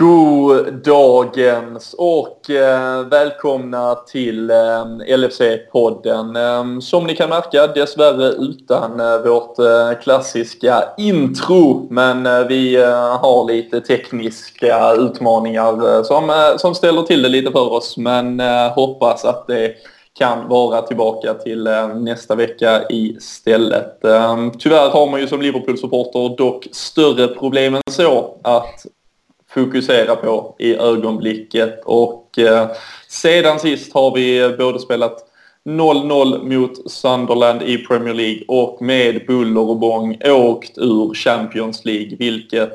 God dagens och eh, välkomna till eh, LFC-podden. Eh, som ni kan märka dessvärre utan eh, vårt eh, klassiska intro. Men eh, vi eh, har lite tekniska utmaningar eh, som, eh, som ställer till det lite för oss. Men hoppas att det kan vara tillbaka till nästa vecka istället. Tyvärr har man ju som Liverpool-supporter dock större problem än så att fokusera på i ögonblicket. Och eh, sedan sist har vi både spelat 0-0 mot Sunderland i Premier League och med buller och bång åkt ur Champions League, vilket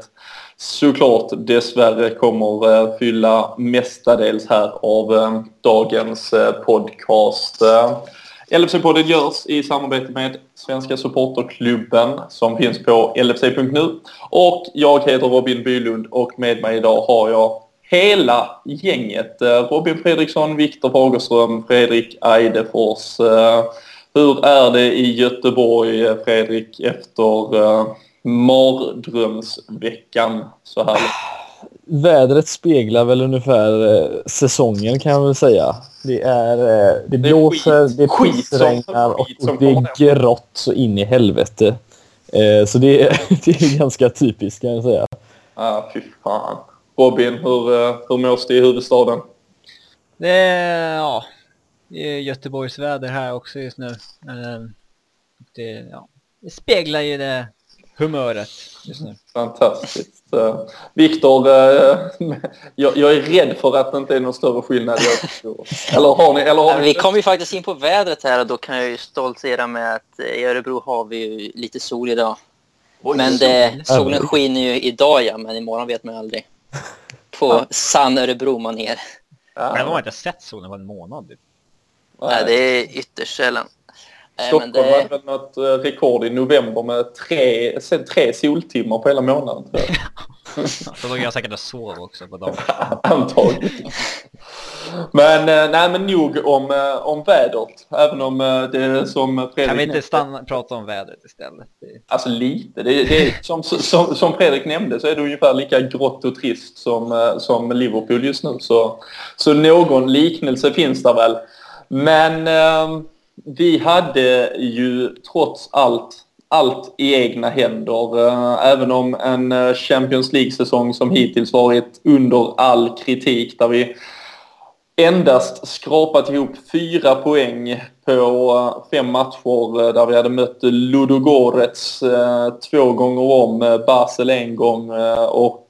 såklart dessvärre kommer eh, fylla mestadels här av eh, dagens eh, podcast. LFC-podden görs i samarbete med Svenska Supporterklubben som finns på lfc.nu. Och jag heter Robin Bylund och med mig idag har jag hela gänget. Eh, Robin Fredriksson, Viktor Fagerström, Fredrik Eidefors. Eh, hur är det i Göteborg, eh, Fredrik, efter mardrömsveckan så här? Vädret speglar väl ungefär eh, säsongen kan jag väl säga. Det är eh, det blåser, det pissregnar och, och det är grått så in i helvete. Eh, så det är, det är ganska typiskt kan jag säga. Ah, fy fan. Robin, hur, hur mås det i huvudstaden? Det är, ja, det är Göteborgsväder här också just nu. Det, ja, det speglar ju det humöret just nu. Fantastiskt. Viktor, uh, jag, jag, är rädd för att det inte är någon större skillnad. eller har ni, eller har ni... Vi kom ju faktiskt in på vädret här och då kan jag ju stoltsera med att i Örebro har vi ju lite sol idag. Oj, men det, solen skiner ju idag ja, men imorgon vet man aldrig. På sann Örebro-manér. Ja. Men har inte sett solen på en månad. Nej, det är ytterst sällan. Stockholm det... hade väl något eh, rekord i november med tre, tre soltimmar på hela månaden. Så då jag säkert och sov också på dagen. Antagligen. Men, eh, nej, men nog om, eh, om vädret. Även om det är som Fredrik... Kan vi inte stanna, prata om vädret istället? Alltså lite. Det, det som, som, som Fredrik nämnde så är det ungefär lika grått och trist som, som Liverpool just nu. Så, så någon liknelse finns där väl. Men... Vi hade ju trots allt allt i egna händer. Eh, även om en eh, Champions League-säsong som hittills varit under all kritik där vi endast skrapat ihop fyra poäng på eh, fem matcher där vi hade mött Ludogorets två gånger om, Basel en gång och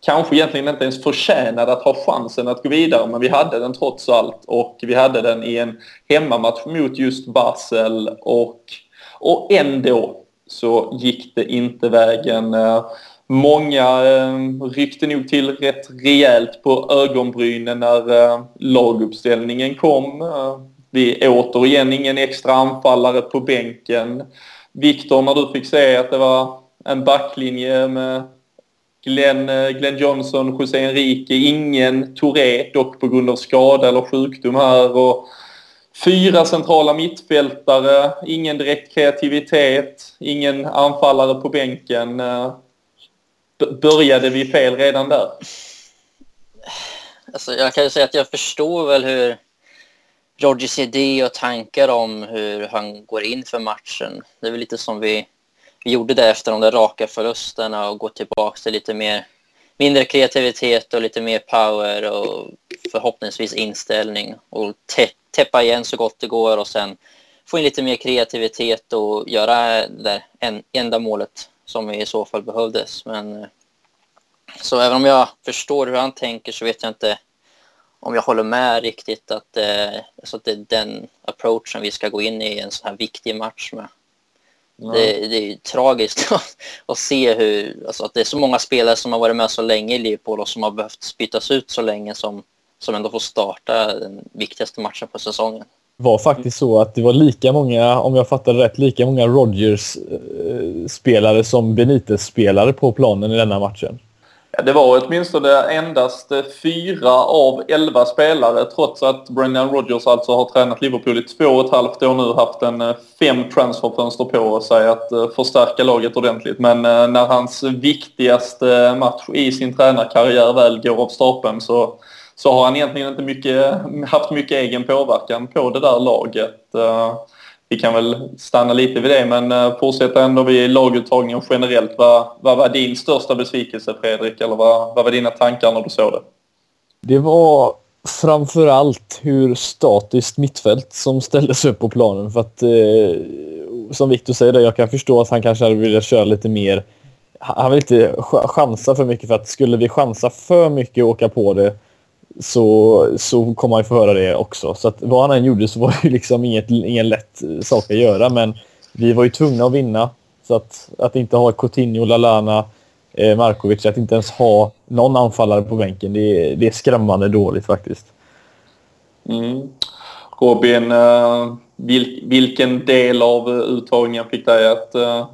kanske egentligen inte ens förtjänade att ha chansen att gå vidare, men vi hade den trots allt och vi hade den i en hemmamatch mot just Basel och, och ändå så gick det inte vägen. Eh, många eh, ryckte nog till rätt rejält på ögonbrynen när eh, laguppställningen kom. Vi återigen ingen extra anfallare på bänken. Viktor, när du fick se att det var en backlinje med Glenn, eh, Glenn Johnson, José Enrique, ingen Touré, dock på grund av skada eller sjukdom här. Och fyra centrala mittfältare, ingen direkt kreativitet, ingen anfallare på bänken. Eh, började vi fel redan där? Alltså, jag kan ju säga att jag förstår väl hur Rogers idé och tankar om hur han går in för matchen. Det är väl lite som vi vi gjorde det efter de där raka förlusterna och gå tillbaka till lite mer mindre kreativitet och lite mer power och förhoppningsvis inställning och täppa igen så gott det går och sen få in lite mer kreativitet och göra det där en, enda målet som i så fall behövdes. Men eh, så även om jag förstår hur han tänker så vet jag inte om jag håller med riktigt att, eh, alltså att det är den approachen vi ska gå in i en sån här viktig match med. Det, det, är ju tragiskt att se hur, alltså att det är så många spelare som har varit med så länge i Liverpool och som har behövt bytas ut så länge som, som ändå får starta den viktigaste matchen på säsongen. Det var faktiskt så att det var lika många, om jag fattar rätt, lika många Rodgers-spelare som Benitez-spelare på planen i denna matchen. Det var åtminstone endast fyra av elva spelare trots att Brendan Rodgers alltså har tränat Liverpool i två och ett halvt år nu haft en eh, fem transferfönster på sig att eh, förstärka laget ordentligt. Men eh, när hans viktigaste match i sin tränarkarriär väl går av stapeln så, så har han egentligen inte mycket, haft mycket egen påverkan på det där laget vi kan väl stanna lite vid det, men eh, fortsätta ändå vid laguttagningen generellt. Vad, vad var din största besvikelse, Fredrik? Eller vad, vad var dina tankar när du såg det? Det var framför allt hur statiskt mittfält som ställdes upp på planen. För att, eh, som Victor säger, jag kan förstå att han kanske hade velat köra lite mer. Han vill inte chansa för mycket för att skulle vi chansa för mycket och åka på det så, så kommer man ju få höra det också. Så att vad han än gjorde så var det ju liksom inget, ingen lätt sak att göra. Men vi var ju tvungna att vinna. Så att, att inte ha Coutinho, Lalana, eh, Markovic, att inte ens ha någon anfallare på bänken, det, det är skrämmande dåligt faktiskt. Mm. Robin, eh, vilken del av uttagningen fick dig att eh,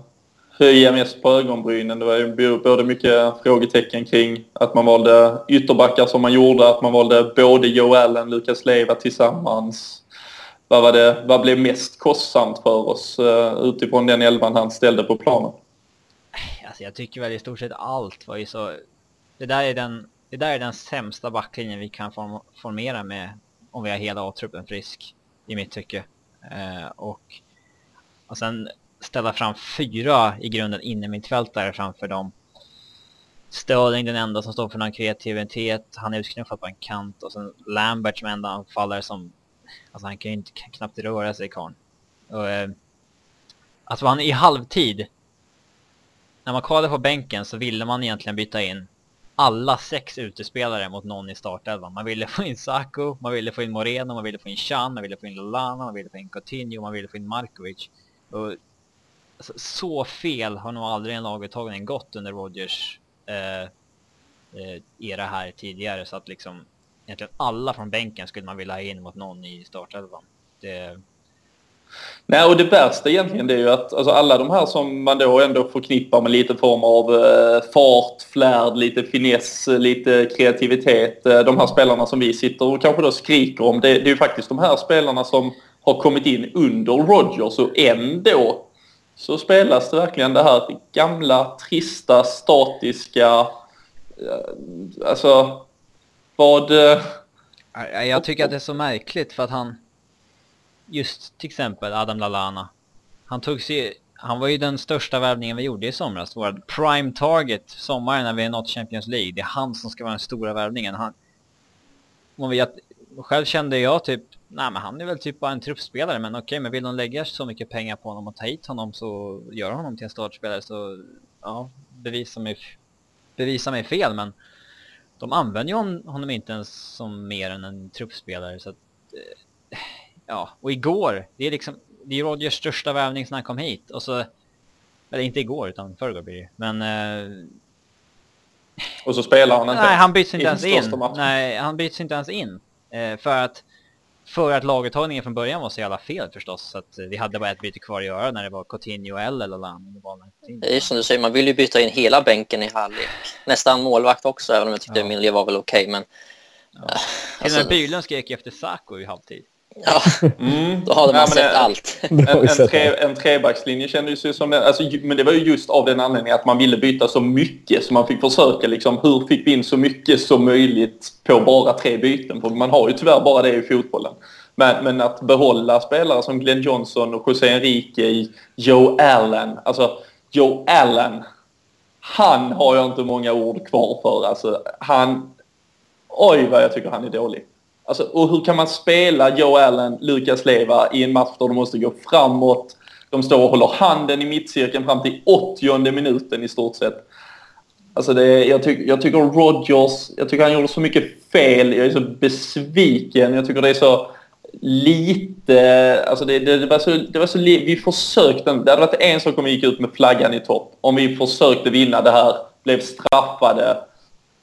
höja mest på ögonbrynen. Det var ju både mycket frågetecken kring att man valde ytterbackar som man gjorde, att man valde både Joe Allen och Lucas Leiva tillsammans. Vad, var det, vad blev mest kostsamt för oss eh, utifrån den elvan han ställde på planen? Alltså jag tycker väl i stort sett allt var ju så... Det där är den, det där är den sämsta backlinjen vi kan form, formera med om vi har hela A-truppen frisk, i mitt tycke. Eh, och, och sen ställa fram fyra i grunden innermittfältare framför dem. Stirling den enda som står för någon kreativitet, han är utknuffad på en kant och sen Lambert som enda anfallare som, alltså han kan ju inte knappt röra sig karln. Och, eh, alltså han i halvtid, när man kollade på bänken så ville man egentligen byta in alla sex utespelare mot någon i startelvan. Man ville få in Saku, man ville få in Moreno, man ville få in Chan, man ville få in Lallana, man ville få in Coutinho, man ville få in Markovic. Och alltså, så fel har nog aldrig en laguttagning gått under Rodgers eh, eh, era här tidigare. Så att liksom egentligen alla från bänken skulle man vilja ha in mot någon i startelvan. Det... Nej, och det värsta egentligen det är ju att alltså, alla de här som man då ändå förknippar med lite form av eh, fart, flärd, lite finess, lite kreativitet. Eh, de här spelarna som vi sitter och kanske då skriker om. Det, det är ju faktiskt de här spelarna som har kommit in under Rodgers och ändå så spelas det verkligen det här gamla, trista, statiska... Eh, alltså, vad... Eh, jag tycker att det är så märkligt för att han... Just till exempel Adam Lallana. Han tog sig... Han var ju den största värvningen vi gjorde i somras. Vår prime target sommaren när vi är nått Champions League. Det är han som ska vara den stora värvningen. Han... man vet, själv kände jag typ Nej men han är väl typ bara en truppspelare men okej okay, men vill de lägga så mycket pengar på honom och ta hit honom så gör honom till en startspelare så ja, bevisa mig, bevisa mig fel men de använder ju honom inte ens som mer än en truppspelare så att eh, ja, och igår, det är liksom det är Rogers största värvning sedan han kom hit och så eller inte igår utan förrgår blir det men eh, och så spelar han inte Nej, han byts inte ens in. Nej, han byts inte ens in. Eh, för att för att laguttagningen från början var så jävla fel förstås. Så att vi hade bara ett byte kvar att göra när det var Coutinho eller Lallana. Det är som du säger, man vill ju byta in hela bänken i halvlek. Nästan målvakt också, även om jag tyckte ja. Emilia var väl okej. Okay, men... Ja. Alltså... Till Bylund skrek efter Saco i halvtid. Ja, mm. då hade man ja, sett en, allt. En, en, tre, en trebackslinje kändes ju som den, alltså, men det var ju just av den anledningen att man ville byta så mycket så man fick försöka liksom, hur fick vi in så mycket som möjligt på bara tre byten? För man har ju tyvärr bara det i fotbollen. Men, men att behålla spelare som Glenn Johnson och José Enrique, Joe Allen, alltså Joe Allen, han har jag inte många ord kvar för. Alltså, han, oj vad jag tycker han är dålig. Alltså, och hur kan man spela Joe Allen, Lukas Leva i en match där de måste gå framåt? De står och håller handen i mittcirkeln fram till 80 minuten i stort sett. Alltså det, jag, tyck, jag tycker Rodgers, jag tycker han gjorde så mycket fel. Jag är så besviken. Jag tycker det är så lite... Alltså det, det, det var så, det var så... Vi försökte... Det hade varit en sak om vi gick ut med flaggan i topp. Om vi försökte vinna det här, blev straffade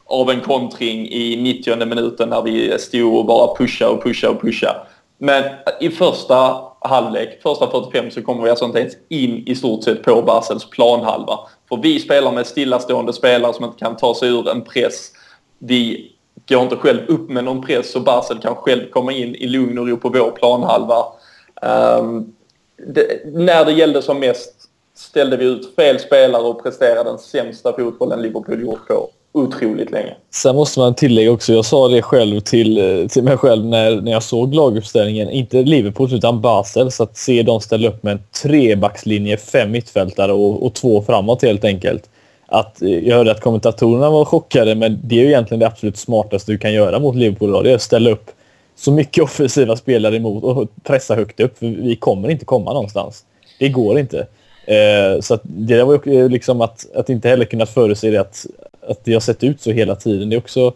av en kontring i 90 minuten när vi stod och bara pusha och pusha och pusha. Men i första halvlek, första 45, så kommer vi alltså inte ens in i stort sett på Basels planhalva. För vi spelar med stillastående spelare som inte kan ta sig ur en press. Vi går inte själv upp med någon press så Basel kan själv komma in i lugn och ro på vår planhalva. Um, det, när det gällde som mest ställde vi ut fel spelare och presterade den sämsta fotbollen Liverpool gjort på otroligt länge. Sen måste man tillägga också, jag sa det själv till, eh, till mig själv när, när jag såg laguppställningen, inte Liverpool utan Basel, så att se dem ställa upp med en trebackslinje, fem mittfältare och, och två framåt helt enkelt. Att, eh, jag hörde att kommentatorerna var chockade, men det är ju egentligen det absolut smartaste du kan göra mot Liverpool idag. Det är att ställa upp så mycket offensiva spelare emot och pressa högt upp, för vi kommer inte komma någonstans. Det går inte. Eh, så det var ju eh, liksom att, att inte heller kunnat förutse det att, att det har sett ut så hela tiden. Det är också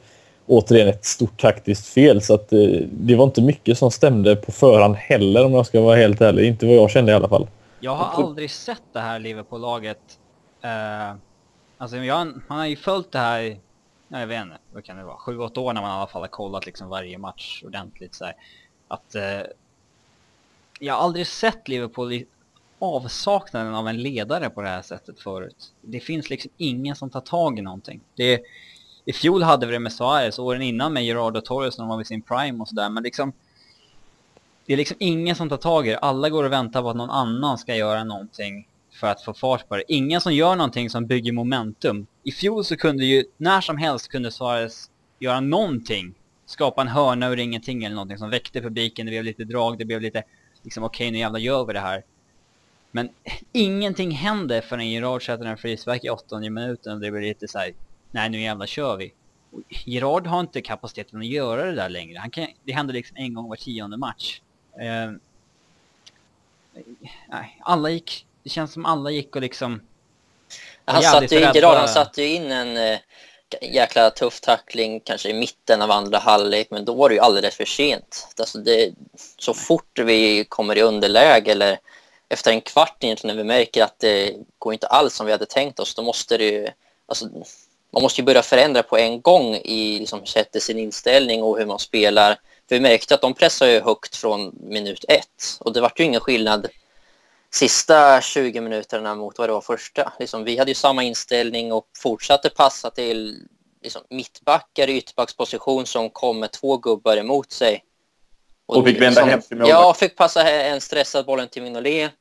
återigen ett stort taktiskt fel. Så att, eh, det var inte mycket som stämde på förhand heller om jag ska vara helt ärlig. Inte vad jag kände i alla fall. Jag har aldrig sett det här Liverpool-laget. Eh, alltså jag, man har ju följt det här, jag vet inte, vad kan det vara, sju, åtta år när man i alla fall har kollat liksom varje match ordentligt så här, Att eh, jag har aldrig sett Liverpool avsaknaden av en ledare på det här sättet förut. Det finns liksom ingen som tar tag i någonting. Det, I fjol hade vi det med Suarez, åren innan med Gerardo Torres när de var vid sin prime och sådär, men liksom det är liksom ingen som tar tag i det. Alla går och väntar på att någon annan ska göra någonting för att få fart på det. Ingen som gör någonting som bygger momentum. I fjol så kunde ju, när som helst kunde Suarez göra någonting. Skapa en hörna ur ingenting eller någonting som väckte publiken, det blev lite drag, det blev lite liksom okej okay, nu jävlar gör vi det här. Men ingenting händer förrän Gerard sätter en frispark i åttonde minuten och det blir lite såhär, nej nu jävlar kör vi. Och Gerard har inte kapaciteten att göra det där längre. Han kan, det händer liksom en gång var tionde match. Nej, alla gick, det känns som alla gick och liksom... Han satte ju, Gerard han satte ju in en uh, jäkla tuff tackling kanske i mitten av andra halvlek, men då var det ju alldeles för sent. Alltså det, så fort vi kommer i underläge eller efter en kvart egentligen när vi märker att det går inte alls som vi hade tänkt oss, då måste det ju, alltså, man måste ju börja förändra på en gång i liksom, sättet sin inställning och hur man spelar. För vi märkte att de pressade ju högt från minut ett och det var ju ingen skillnad sista 20 minuterna mot vad det var första. Liksom, vi hade ju samma inställning och fortsatte passa till liksom, mittbackar i ytterbacksposition som kom med två gubbar emot sig och, och fick vända som, hem till målvakt. Ja, fick passa en stressad bollen till Mignolet.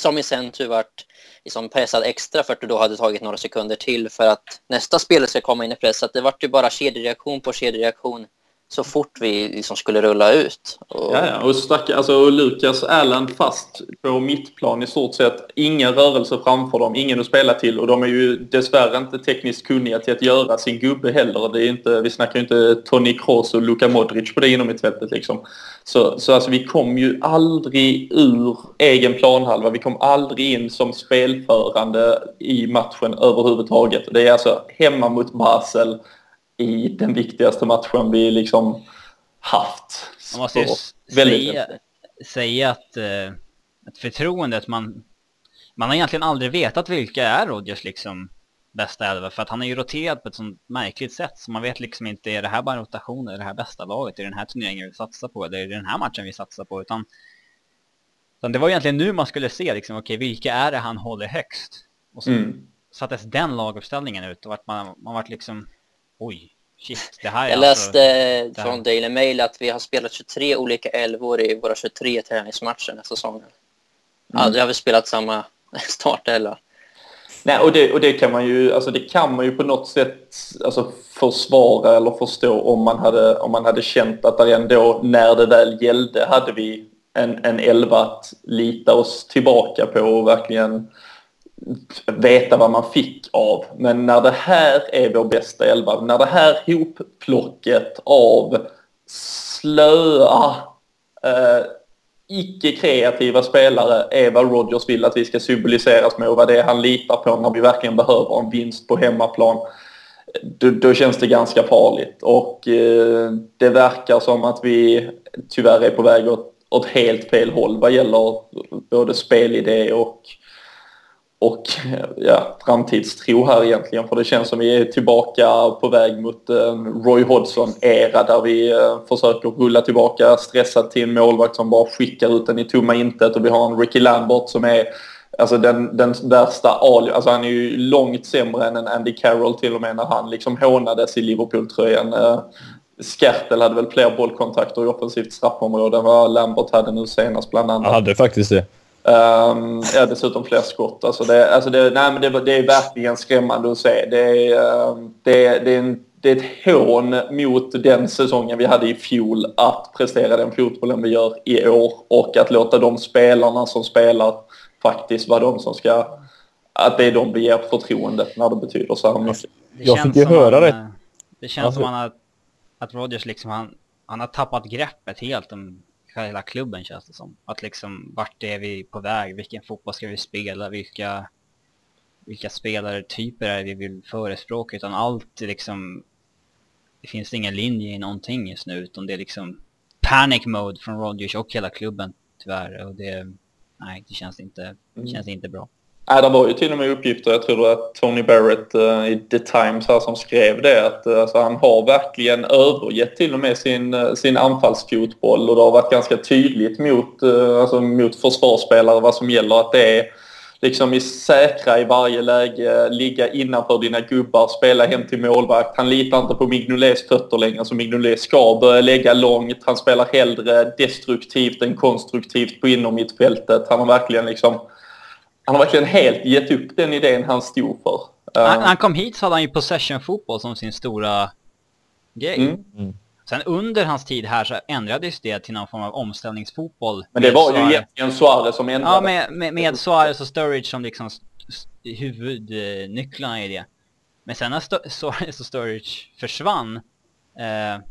Som i sen tur vart liksom pressad extra för att du då hade tagit några sekunder till för att nästa spelare ska komma in i press. Så det vart ju bara kedjereaktion på kedjereaktion så fort vi liksom skulle rulla ut. Och... Ja, ja, och, stack, alltså, och Lukas Erland fast på mittplan i stort sett. Ingen rörelse framför dem, ingen att spela till och de är ju dessvärre inte tekniskt kunniga till att göra sin gubbe heller. Det är inte, vi snackar ju inte Tony Kroos och Luka Modric på det inom mittfältet liksom. Så, så alltså vi kom ju aldrig ur egen planhalva. Vi kom aldrig in som spelförande i matchen överhuvudtaget. Det är alltså hemma mot Basel i den viktigaste matchen vi liksom haft. Man måste ju säga, säga att, uh, att förtroendet man... Man har egentligen aldrig vetat vilka är Rodgers liksom bästa elva för att han är ju roterat på ett sånt märkligt sätt så man vet liksom inte är det här bara en rotation, är det här bästa laget, är det den här turneringen vi satsar på, eller är det den här matchen vi satsar på utan, utan det var egentligen nu man skulle se liksom okej okay, vilka är det han håller högst och så mm. sattes den laguppställningen ut och vart man, man vart liksom Oj, shit, det här är Jag alltså, läste från Daily Mail att vi har spelat 23 olika elvor i våra 23 träningsmatcher den här säsongen. Mm. Aldrig har vi spelat samma startelva. Nej, och det, och det kan man ju, alltså det kan man ju på något sätt alltså försvara eller förstå om man hade, om man hade känt att där ändå, när det väl gällde, hade vi en, en elva att lita oss tillbaka på och verkligen veta vad man fick av. Men när det här är vår bästa elva, när det här hopplocket av slöa, eh, icke-kreativa spelare är vad Rogers vill att vi ska symboliseras med och vad det är han litar på när vi verkligen behöver en vinst på hemmaplan. Då, då känns det ganska farligt och eh, det verkar som att vi tyvärr är på väg åt, åt helt fel håll vad gäller både spelidé och och eh, ja, framtidstro här egentligen. För det känns som vi är tillbaka på väg mot en Roy Hodgson-era där vi eh, försöker rulla tillbaka stressat till en målvakt som bara skickar ut den i tomma intet och vi har en Ricky Lambert som är Alltså den, den värsta Ali, alltså han är ju långt sämre än en Andy Carroll till och med när han liksom hånades i Liverpool-tröjan. Skertel hade väl fler bollkontakter i offensivt straffområde än vad Lambert hade nu senast bland annat. Han hade faktiskt det. Um, ja, dessutom fler skott. Alltså det, alltså det, nej, men det, det är verkligen skrämmande att se. Det är, um, det, det, är en, det är ett hån mot den säsongen vi hade i fjol att prestera den fotbollen vi gör i år och att låta de spelarna som spelar faktiskt vara de som ska... Att det är de vi ger förtroendet när det betyder så här mycket. Jag fick ju höra det. Eh, det känns alltså. som han har, att Rodgers liksom, han, han har tappat greppet helt om hela klubben känns det som. Att liksom, vart är vi på väg? Vilken fotboll ska vi spela? Vilka, vilka spelartyper är det vi vill förespråka? Utan allt liksom, det finns ingen linje i någonting just nu, utan det är liksom panic mode från Rodgers och hela klubben tyvärr. Och det, nej, det känns inte, mm. känns inte bra. Nej, det var ju till och med uppgifter, jag tror att Tony Barrett uh, i The Times här som skrev det, att uh, alltså, han har verkligen övergett till och med sin, uh, sin anfallsfotboll och det har varit ganska tydligt mot, uh, alltså, mot försvarsspelare vad som gäller, att det är liksom i säkra i varje läge, ligga innanför dina gubbar, spela hem till målvakt. Han litar inte på Mignolets fötter längre, så Mignolet ska börja lägga långt. Han spelar hellre destruktivt än konstruktivt på innermittfältet. Han har verkligen liksom han har verkligen helt gett upp den idén han stod för. När han kom hit så hade han ju possession-fotboll som sin stora grej. Mm. Mm. Sen under hans tid här så ändrades det till någon form av omställningsfotboll. Men det var ju egentligen Suarez som ändrade. Ja, med, med, med Suarez och Sturridge som liksom huvudnycklarna i det. Men sen när Suarez och Sturridge försvann, eh,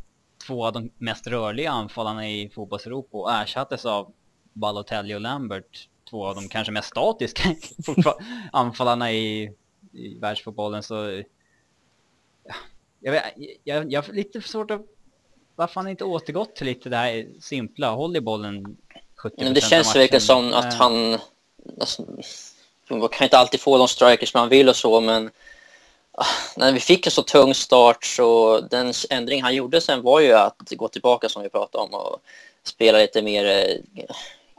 två av de mest rörliga anfallarna i fotbolls-Europa och ersattes av Balotelli och Lambert två av de kanske mest statiska anfallarna i, i världsfotbollen så... Ja, jag, jag, jag har lite svårt att... Varför han inte återgått till lite det här simpla, håll i bollen 70% Det känns verkligen som att han... Alltså, man kan inte alltid få de strikers man vill och så, men ah, när vi fick en så tung start så den ändring han gjorde sen var ju att gå tillbaka som vi pratade om och spela lite mer eh,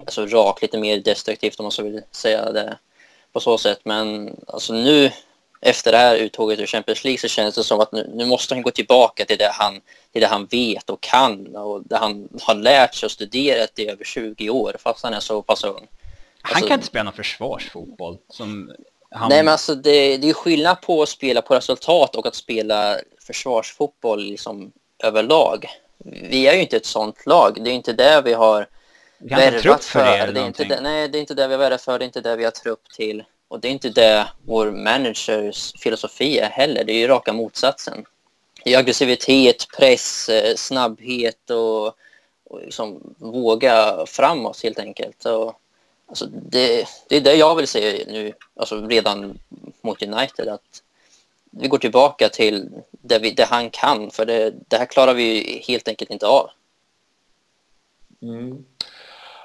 alltså rak, lite mer destruktivt om man så vill säga det på så sätt. Men alltså nu efter det här uttåget ur Champions League så känns det som att nu, nu måste han gå tillbaka till det, han, till det han vet och kan och det han har lärt sig och studerat i över 20 år fast han är så pass ung. Han alltså, kan inte spela någon försvarsfotboll som han... Nej men alltså det, det är skillnad på att spela på resultat och att spela försvarsfotboll liksom överlag. Vi är ju inte ett sånt lag. Det är inte det vi har vi har inte trupp för, det, det är inte det, Nej, det är inte det vi har värvat för, det är inte det vi har trupp till. Och det är inte det vår managers filosofi är heller. Det är ju raka motsatsen. Det är aggressivitet, press, eh, snabbhet och, och liksom våga framåt helt enkelt. Och, alltså det, det är det jag vill se nu, alltså redan mot United. Att vi går tillbaka till det, vi, det han kan, för det, det här klarar vi helt enkelt inte av. Mm.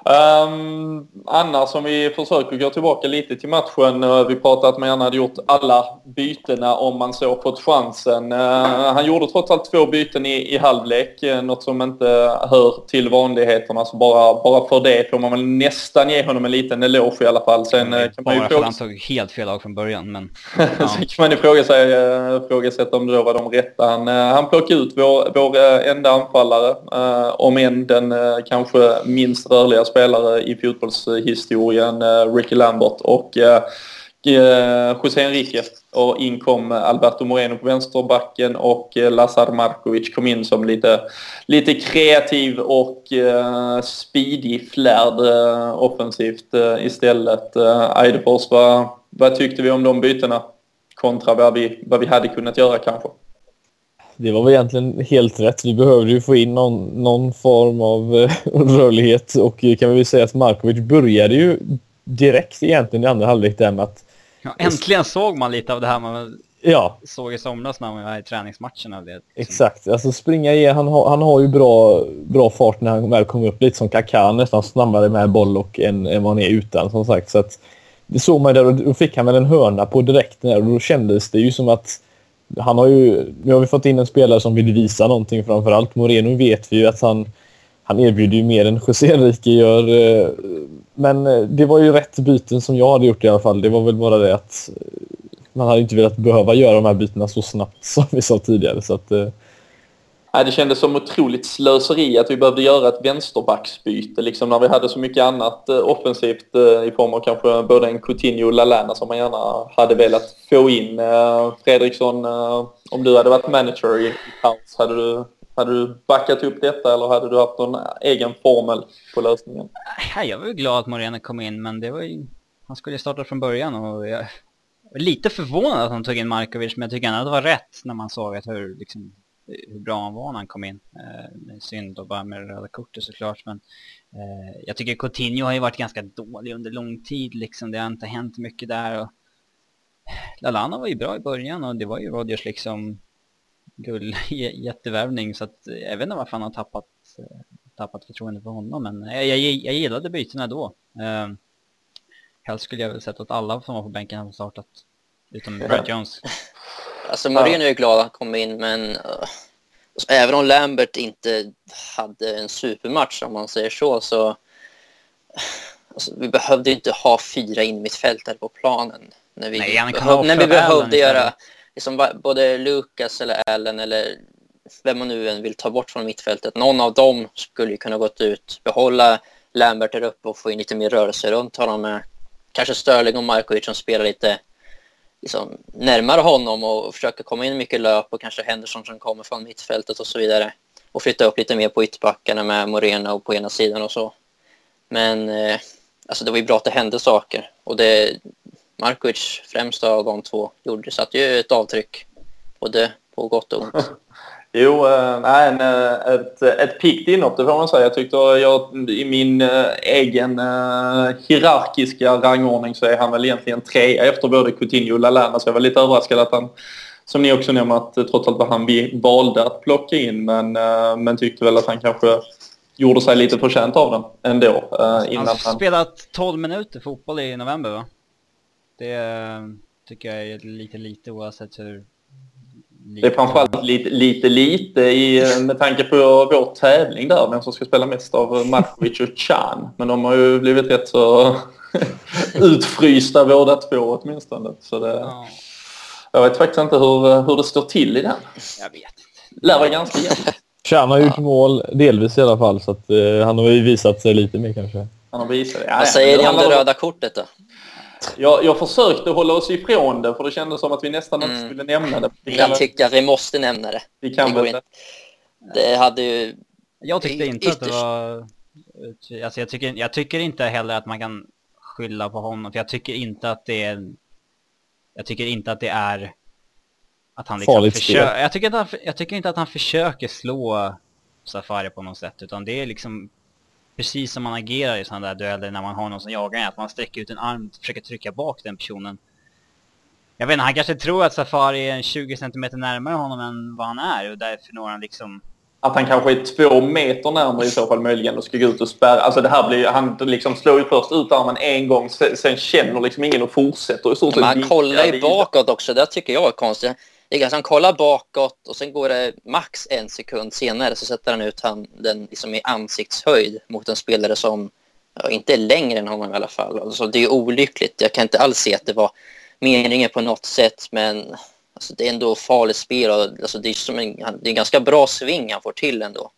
Um, annars om vi försöker gå tillbaka lite till matchen. Uh, vi pratade att man gärna hade gjort alla bytena om man så fått chansen. Uh, han gjorde trots allt två byten i, i halvlek, uh, något som inte hör till vanligheterna. Så bara, bara för det får man väl nästan ge honom en liten eloge i alla fall. Sen kan man ju fråga... han tog helt fel lag från början. Men, ja. Sen kan man ifrågasätta om det då var de rätta. Han, han plockade ut vår, vår enda anfallare, om än den kanske minst rörliga spelare i fotbollshistorien, eh, Ricky Lambert och eh, eh, José Enrique. Och in kom Alberto Moreno på vänsterbacken och Lazar Markovic kom in som lite, lite kreativ och uh, speedy, flärd uh, offensivt uh, istället. Uh, Eidefors, vad, vad tyckte vi om de bytena kontra vad vi, vad vi hade kunnat göra kanske? Det var väl egentligen helt rätt. Vi behövde ju få in någon, någon form av eh, rörlighet och kan vi väl säga att Markovic började ju direkt egentligen i andra halvlek där med att... Ja, äntligen såg man lite av det här man ja. såg i somras när man var i träningsmatcherna. Det, liksom. Exakt, alltså springa igen. Han har, han har ju bra, bra fart när han väl kommer upp lite som Kaká, nästan snabbare med boll och än, än vad han är utan som sagt. Så att det såg man där och då fick han väl en hörna på direkten och då kändes det ju som att han har ju, nu har vi fått in en spelare som vill visa någonting framförallt. Moreno vet vi ju att han, han erbjuder ju mer än José Enrique gör. Eh, men eh, det var ju rätt byten som jag hade gjort i alla fall. Det var väl bara det att eh, man hade inte velat behöva göra de här bytena så snabbt som vi sa tidigare. Så att, Nej, det kändes som otroligt slöseri att vi behövde göra ett vänsterbacksbyte liksom när vi hade så mycket annat eh, offensivt eh, i form av kanske både en Coutinho och Lallana som man gärna hade velat få in. Eh, Fredriksson, eh, om du hade varit manager i paus, hade du, hade du backat upp detta eller hade du haft någon egen formel på lösningen? Jag var ju glad att Moreno kom in men det var ju, han skulle ju starta från början och jag var lite förvånad att han tog in Markovic men jag tycker ändå att det var rätt när man såg att hur liksom hur bra han var när han kom in. Eh, synd då bara med det röda kortet såklart. Men eh, jag tycker Coutinho har ju varit ganska dålig under lång tid. Liksom. Det har inte hänt mycket där. Och Lalana var ju bra i början och det var ju Rodgers liksom gull, jättevärvning. Så att, jag vet inte varför han har tappat, eh, tappat förtroende för honom. Men jag, jag, jag gillade bytena då. Eh, helst skulle jag väl sett att alla som var på bänken hade startat. Utom Brad Jones. Alltså Moreno är glad att han kom in, men uh, även om Lambert inte hade en supermatch, om man säger så, så alltså, vi behövde inte ha fyra innermittfältare på planen. När vi, Nej, behöv, när vi behövde göra liksom, både Lucas eller Allen eller vem man nu än vill ta bort från mittfältet. Någon av dem skulle ju kunna gått ut, behålla Lambert där uppe och få in lite mer rörelse runt honom med kanske Sterling och Markovic som spelar lite liksom, närmare honom och försöka komma in mycket löp och kanske Henderson som kommer från mittfältet och så vidare. Och flytta upp lite mer på ytterbackarna med Moreno på ena sidan och så. Men eh, alltså det var ju bra att det hände saker. Och det Markovic främst av de två gjorde satte ju ett avtryck. Både på gott och ont. Jo, äh, en, eh, ett, ett piggt inhopp det får man säga. Jag tyckte jag, i min äh, egen äh, hierarkiska rangordning så är han väl egentligen trea efter både Coutinho och Lallana. Så jag var lite överraskad att han, som ni också nämner, att trots allt var han vi valde att plocka in. Men, äh, men tyckte väl att han kanske gjorde sig lite förtjänt av den ändå. Äh, innan han har spelat 12 minuter fotboll i november va? Det tycker jag är lite lite oavsett hur det är framförallt lite, lite, lite i, med tanke på vår tävling där, vem som ska spela mest av Markovic och Chan. Men de har ju blivit rätt så utfrysta båda två åtminstone. Så det, ja. Jag vet faktiskt inte hur, hur det står till i den. Jag vet inte. Lär vara ganska jämnt. Chan har gjort ja. mål, delvis i alla fall, så att, uh, han har ju visat sig lite mer kanske. Han har visat ja, Vad säger ni om det röda kortet då? Jag, jag försökte hålla oss ifrån det för det kändes som att vi nästan inte mm. skulle nämna det. Vi jag tycker att vi måste nämna det. Vi kan det väl Det hade ju... Jag tyckte inte ytterst... att det var... Alltså jag, tycker, jag tycker inte heller att man kan skylla på honom. För jag tycker inte att det är... Jag tycker inte att det är... Att han liksom försöker... Jag tycker, inte han, jag tycker inte att han försöker slå Safari på något sätt. Utan det är liksom precis som man agerar i sådana där dueller när man har någon som jagar en, att man sträcker ut en arm och försöker trycka bak den personen. Jag vet inte, han kanske tror att Safari är 20 cm närmare honom än vad han är och därför når han liksom... Att han kanske är två meter närmare i så fall möjligen och ska gå ut och spärra. Alltså det här blir han liksom slår ju först ut armen en gång, sen känner liksom ingen och fortsätter i stort sett. Man kollar ju bakåt också, det tycker jag är konstigt. Liksom han kollar bakåt och sen går det max en sekund senare så sätter han ut handen liksom i ansiktshöjd mot en spelare som ja, inte är längre än honom i alla fall. Alltså, det är olyckligt. Jag kan inte alls se att det var meningen på något sätt men alltså, det är ändå farligt spel och alltså, det, är som en, det är en ganska bra sving han får till ändå.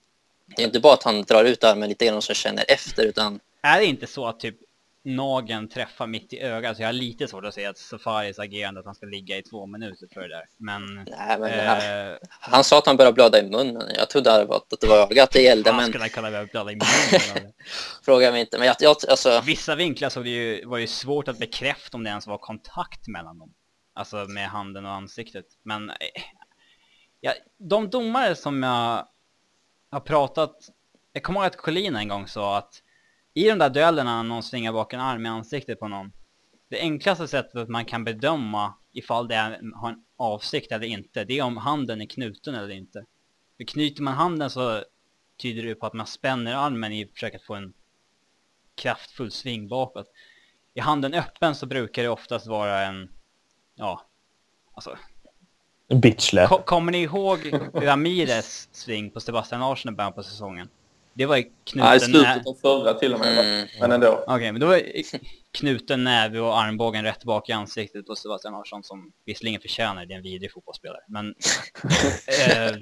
Det är inte bara att han drar ut armen lite grann och så känner efter utan... Är det inte så att typ nageln träffar mitt i ögat. Så jag har lite svårt att se att Safaris agerande att han ska ligga i två minuter för det där. Men... Nej, men eh, han sa att han började blöda i munnen. Jag trodde att det var ögat det gällde. men... skulle han kunna börja blöda i munnen? Fråga mig inte. Men jag, jag, alltså... Vissa vinklar så det ju, var ju svårt att bekräfta om det ens var kontakt mellan dem. Alltså med handen och ansiktet. Men eh, ja, de domare som jag har pratat... Jag kommer ihåg att Collina en gång sa att i de där duellerna när någon svingar bak en arm i ansiktet på någon. Det enklaste sättet att man kan bedöma ifall det är, har en avsikt eller inte, det är om handen är knuten eller inte. För knyter man handen så tyder det på att man spänner armen i försök att få en kraftfull sving bakåt. i handen öppen så brukar det oftast vara en, ja, alltså. En bitchlap. Ko kommer ni ihåg Ramires sving på Sebastian Larsson i början på säsongen? Det var ju knuten... Nej, slutet av förra till och med. Mm. Men ändå. Okej, okay, men då var knuten näve och armbågen rätt bak i ansiktet på Sebastian Larsson som visserligen förtjänar det, är en vidrig fotbollsspelare. Men, eh,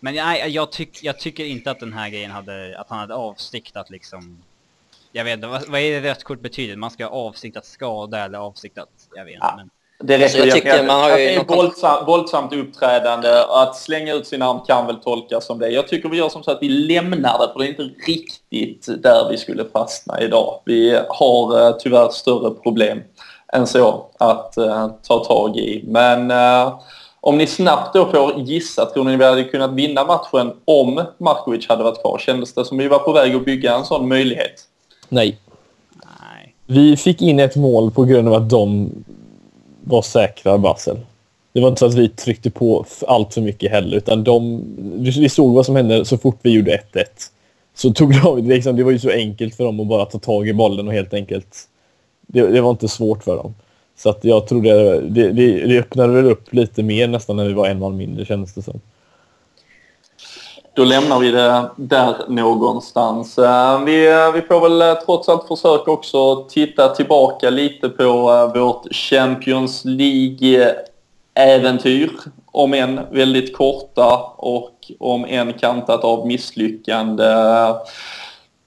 men nej, jag, tyck, jag tycker inte att den här grejen hade, att han hade avsikt att liksom jag vet inte, vad, vad är det rött kort betyder? Man ska ha avsikt att skada eller avsikt att, jag vet inte. Ja. Men... Det räcker alltså, jag tycker man har ju... Det är våldsam, våldsamt uppträdande. Att slänga ut sin arm kan väl tolkas som det. Jag tycker vi gör som så att vi lämnar det, för det är inte riktigt där vi skulle fastna idag. Vi har uh, tyvärr större problem än så att uh, ta tag i. Men uh, om ni snabbt då får gissa, tror ni vi hade kunnat vinna matchen om Markovic hade varit kvar? Kändes det som vi var på väg att bygga en sån möjlighet? Nej. Nej. Vi fick in ett mål på grund av att de var säkra, Basel. Det var inte så att vi tryckte på allt för mycket heller, utan de, vi såg vad som hände så fort vi gjorde 1-1. Så tog de, liksom, det var ju så enkelt för dem att bara ta tag i bollen och helt enkelt... Det, det var inte svårt för dem. Så att jag tror det, det, det öppnade väl upp lite mer nästan när vi var en man mindre kändes det som. Då lämnar vi det där någonstans. Eh, vi, eh, vi får väl eh, trots allt försöka också titta tillbaka lite på vårt Champions League-äventyr. Om än väldigt korta och om än kantat av misslyckande.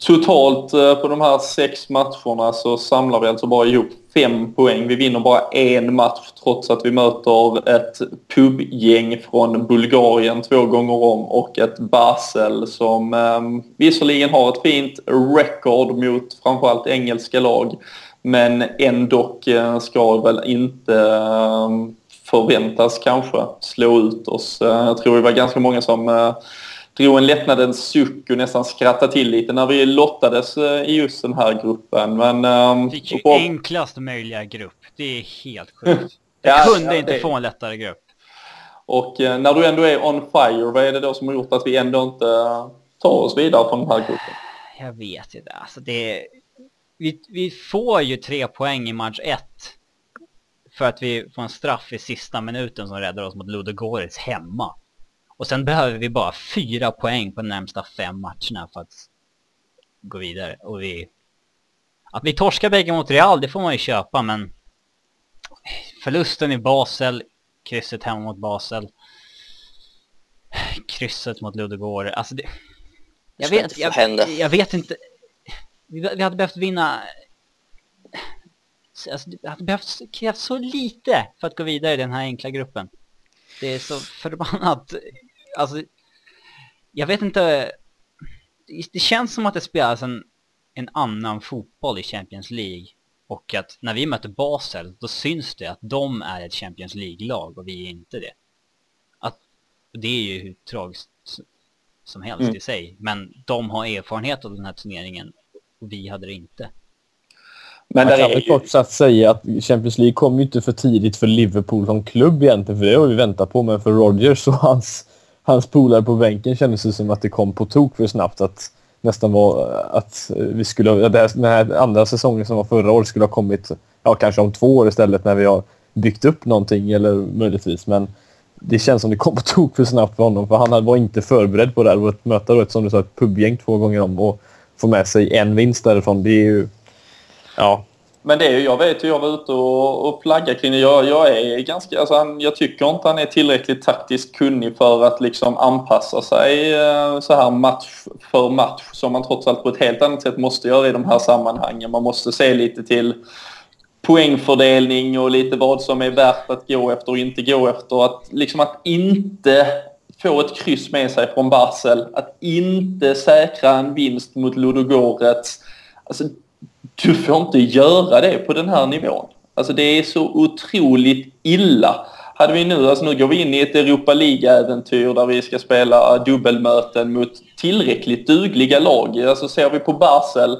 Totalt på de här sex matcherna så samlar vi alltså bara ihop fem poäng. Vi vinner bara en match trots att vi möter ett pubgäng från Bulgarien två gånger om och ett Basel som eh, visserligen har ett fint record mot framförallt engelska lag men ändå eh, ska väl inte eh, förväntas kanske slå ut oss. Eh, jag tror det var ganska många som eh, drog en lättnadens suck och nästan skrattade till lite när vi lottades eh, i just den här gruppen. Men, Fick ju och... enklast möjliga grupp. Det är helt sjukt. Jag ja, kunde ja, inte det... få en lättare grupp. Och uh, när du ändå är on fire, vad är det då som har gjort att vi ändå inte uh, tar oss vidare från den här gruppen? Jag vet inte. Alltså det... Vi, vi får ju tre poäng i match ett. För att vi får en straff i sista minuten som räddar oss mot Ludogorets hemma. Och sen behöver vi bara fyra poäng på de närmsta fem matcherna för att gå vidare. Och vi... Att vi torskar bägge mot Real, det får man ju köpa, men... Förlusten i Basel, krysset hemma mot Basel. Krysset mot Ludogorets, alltså det... Jag vet, jag, jag, vet inte... Vi, vi hade behövt vinna... Alltså, det hade behövt krävs så lite för att gå vidare i den här enkla gruppen. Det är så förbannat... Alltså, jag vet inte... Det känns som att det spelas en, en annan fotboll i Champions League. Och att när vi möter Basel, då syns det att de är ett Champions League-lag och vi är inte det. Att, det är ju hur tragiskt som helst mm. i sig. Men de har erfarenhet av den här turneringen och vi hade det inte. Men Man kan väl ju... kort sagt säga att Champions League kom ju inte för tidigt för Liverpool som klubb egentligen, för det har vi väntat på. Men för Rodgers och hans, hans polare på bänken kändes det som att det kom på tok för snabbt. Att nästan var att vi skulle, den här andra säsongen som var förra året skulle ha kommit ja, kanske om två år istället när vi har byggt upp någonting eller möjligtvis. Men det känns som det kom på tok för snabbt för honom för han var inte förberedd på det här. Att möta då ett, som du sa, ett pubgäng två gånger om och få med sig en vinst därifrån. Det är ju Ja. Men det är ju, jag vet ju, jag var ute och, och flaggade kring det. Jag, jag är ganska, alltså han, jag tycker inte han är tillräckligt taktiskt kunnig för att liksom anpassa sig eh, så här match för match som man trots allt på ett helt annat sätt måste göra i de här sammanhangen. Man måste se lite till poängfördelning och lite vad som är värt att gå efter och inte gå efter. Att, liksom att inte få ett kryss med sig från Basel, att inte säkra en vinst mot Ludogorets. Alltså, du får inte göra det på den här nivån. Alltså det är så otroligt illa. Hade vi nu, alltså nu går vi in i ett Europa League-äventyr där vi ska spela dubbelmöten mot tillräckligt dugliga lag. Alltså ser vi på Basel,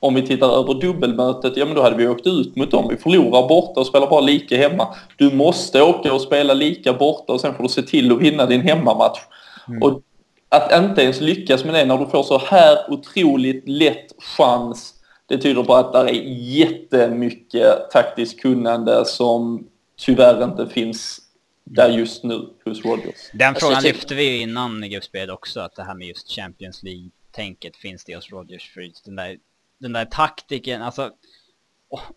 om vi tittar över dubbelmötet, ja men då hade vi åkt ut mot dem. Vi förlorar borta och spelar bara lika hemma. Du måste åka och spela lika borta och sen får du se till att vinna din hemmamatch. Mm. Och att inte ens lyckas med det när du får så här otroligt lätt chans Det tyder på att det är jättemycket taktiskt kunnande som tyvärr inte finns där just nu hos Rodgers. Den alltså, frågan lyfte vi ju innan i gruppspelet också, att det här med just Champions League-tänket finns det hos Rodgers. För den där, den där taktiken, alltså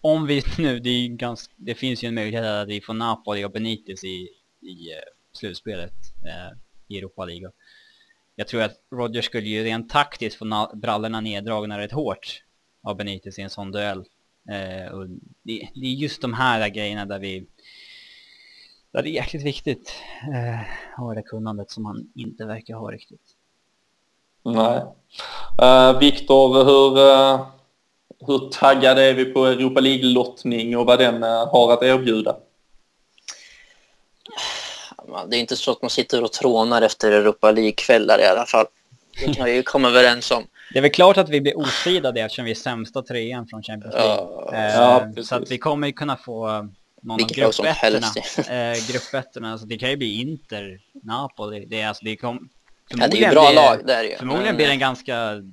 om vi nu, det, ganska, det, finns ju en möjlighet att vi får Napoli och Benitez i, i uh, slutspelet uh, i Europa League. Jag tror att Rodgers skulle ju rent taktiskt få brallorna neddragna rätt hårt av Benitez i en sån duell. Uh, och det, det, är just de här grejerna där vi där det är jäkligt viktigt eh, ha det kunnandet som han inte verkar ha riktigt. Nej. Uh, Viktor, hur, uh, hur taggade är vi på Europa League-lottning och vad den uh, har att erbjuda? Det är inte så att man sitter och trånar efter Europa League-kvällar i alla fall. Det kan vi ju komma överens om. Det är väl klart att vi blir osidade eftersom vi är sämsta trean från Champions League. Ja, så att vi kommer ju kunna få någon av gruppettorna. eh, gruppettorna, alltså det kan ju bli Inter, Napoli. Det är alltså, det kom, ja, det är ju bra blir, lag där ju. Förmodligen men, blir det en ganska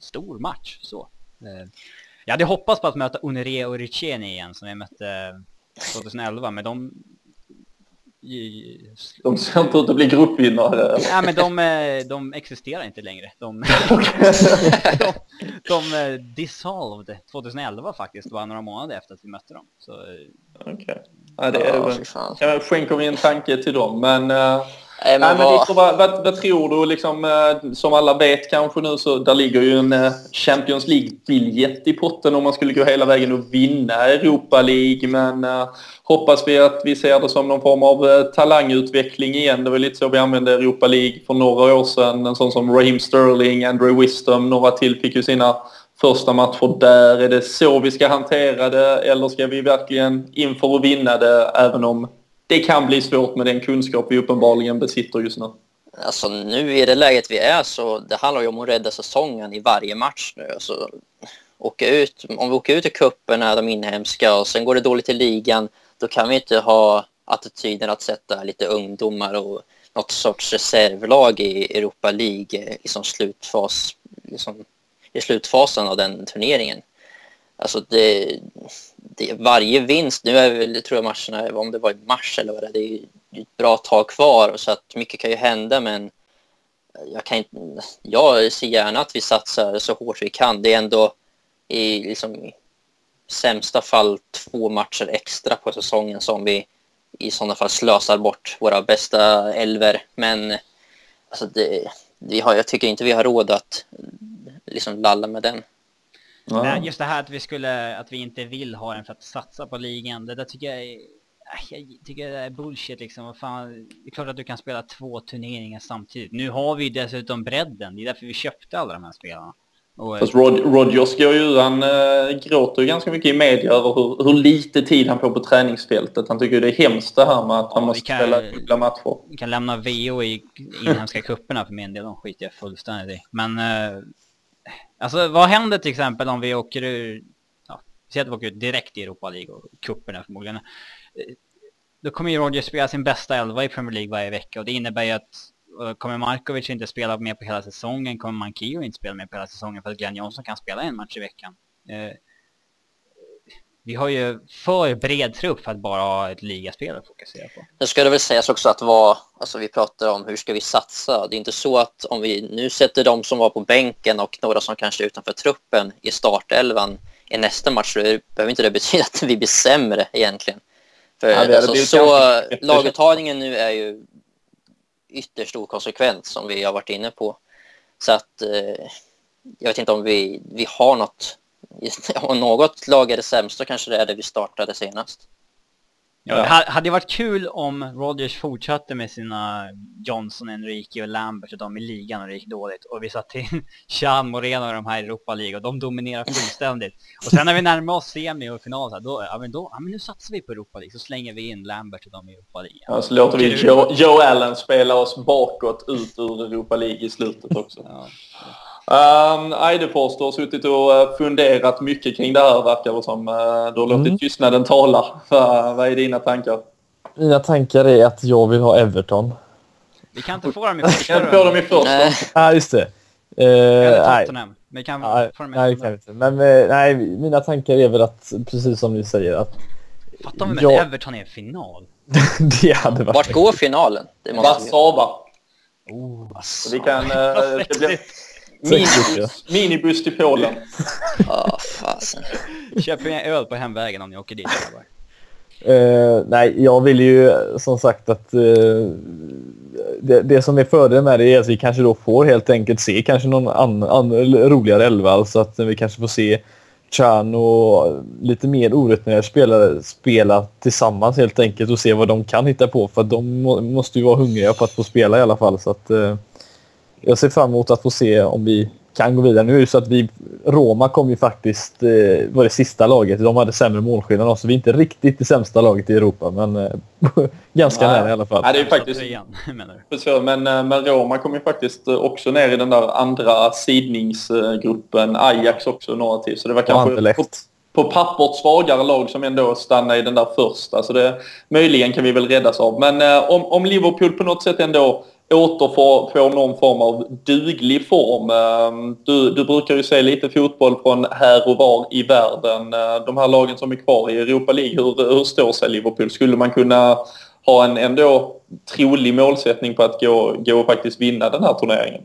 stor match så. Eh, jag hade hoppats på att möta Unire och Riccieni igen som vi mötte 2011, men de de ser inte ut att bli gruppvinnare. Nej, men de, eh, de existerar inte längre. De, de, de eh, dissolved 2011 faktiskt, bara några månader efter att vi mötte dem. Eh, Okej. Okay. Ja, det är, ja, skänker vi en tanke till dem, men... Uh, Nej, men, Nej, vad... vad, vad, vad, tror du? Liksom, uh, som alla vet kanske nu så där ligger ju en uh, Champions League-biljett i potten om man skulle gå hela vägen och vinna Europa League. Men hoppas vi att vi ser det som någon form av talangutveckling igen. Det var lite så vi använde Europa League för några år sedan. En sån som Raheem Sterling, Andrew Wisdom, några till fick ju sina första matcher där. Är det så vi ska hantera det eller ska vi verkligen inför att vinna det även om det kan bli svårt med den kunskap vi uppenbarligen besitter just nu? Alltså nu i det läget vi är så det handlar ju om att rädda säsongen i varje match nu. Alltså, åka ut, om vi åker ut i cuperna, de inhemska och sen går det dåligt i ligan då kan vi inte ha attityden att sätta lite ungdomar och något sorts reservlag i Europa League liksom slutfas, liksom i slutfasen av den turneringen. Alltså det, varje vinst, nu är väl, tror jag matcherna, om det var i mars eller vad det är, det är ju ett bra tag kvar så att mycket kan ju hända men jag, kan inte, jag ser gärna att vi satsar så hårt vi kan. Det är ändå i, liksom, sämsta fall två matcher extra på säsongen som vi i sådana fall slösar bort våra bästa elver. Men alltså det, vi har, jag tycker inte vi har råd att liksom lalla med den. Ja. Nej, just det här att vi skulle, att vi inte vill ha den för att satsa på ligan, det där tycker jag är, jag tycker det är bullshit liksom. Fan, det är klart att du kan spela två turneringar samtidigt. Nu har vi dessutom bredden, det är därför vi köpte alla de här spelarna. Och, Fast Rod, Rodgers går ju, han äh, gråter ju ganska mycket i media över hur, hur lite tid han får på träningsfältet. Han tycker det är hemskt det här med att ja, han måste kan, spela dubbla matcher. Vi kan lämna VO i inhemska kupperna för min del, de skiter jag fullständigt i. Men äh, Alltså vad händer till exempel om vi åker ur, ja, säg att vi åker ut direkt i Europa League och kupperna förmodligen. Eh, då kommer ju Roger spela sin bästa elva i Premier League varje vecka och det innebär ju att eh, kommer Markovic inte spela med på hela säsongen, kommer Mankio inte spela med på hela säsongen för att Glenn Johnson kan spela en match i veckan. Eh, vi har ju för bred trupp för att bara ha ett ligaspel att fokusera på. Det ska det väl sägas också att vad, alltså vi pratar om hur ska vi satsa. Det är inte så att om vi nu sätter de som var på bänken och några som kanske är utanför truppen i startelvan i nästa match så behöver inte det betyda att vi blir sämre egentligen. För ja, alltså, så, laguttagningen nu är ju ytterst okonsekvent som vi har varit inne på. Så att eh, jag vet inte om vi, vi har något om något lag är det sämsta kanske det är det vi startade senast. Ja, det hade varit kul om Rodgers fortsatte med sina Johnson, Enrique och Lambert och de i ligan och det gick dåligt. Och vi satte in Chan Moreno och de här i Europa League och de dominerar fullständigt. Och sen när vi närmar oss semi och final, så här, då, ja, men då, ja men nu satsar vi på Europa League. Så slänger vi in Lambert och de i Europa League. Ja, så låter vi Joe, Joe Allen spela oss bakåt ut ur Europa League i slutet också. ja. Um, Eidefors, du har suttit och eh, funderat mycket kring det här verkar det som. Uh, du har låtit mm. tystnaden tala. Vad är dina tankar? Mina tankar är att jag vill ha Everton. Vi kan inte få dem i första Vi kan inte få dem i första. Nej, ah, just det. Uh, nej. Vi kan nej, nej, kan inte. Men eh, nej, mina tankar är väl att, precis som ni säger, att... Fattar om jag... Everton är final. det hade varit... Vart går finalen? Warszawa. Oh, Warszawa. Vi kan... Uh, det blir minibuss, minibuss till Polen. oh, fasen. Köp en öl på hemvägen om ni åker dit. Uh, nej, jag vill ju som sagt att uh, det, det, som är fördelen med det är att vi kanske då får helt enkelt se kanske någon annan roligare elva. Alltså att vi kanske får se Chan och lite mer orutinerade spelare spela tillsammans helt enkelt och se vad de kan hitta på. För de må, måste ju vara hungriga på att få spela i alla fall. Så att, uh, jag ser fram emot att få se om vi kan gå vidare. Nu är det så att vi, Roma kom ju faktiskt, eh, var det sista laget. De hade sämre målskillnad också. Vi är inte riktigt det sämsta laget i Europa, men eh, ganska nära i alla fall. Nej, det är faktiskt... Så, men, eh, men Roma kom ju faktiskt också ner i den där andra sidningsgruppen. Ajax också några till. Så det var kanske på, på pappret svagare lag som ändå stannade i den där första. Så det, möjligen kan vi väl räddas av. Men eh, om, om Liverpool på något sätt ändå återfå någon form av duglig form. Ehm, du, du brukar ju se lite fotboll från här och var i världen. Ehm, de här lagen som är kvar i Europa League, hur, hur står sig Liverpool? Skulle man kunna ha en ändå trolig målsättning på att gå, gå och faktiskt vinna den här turneringen?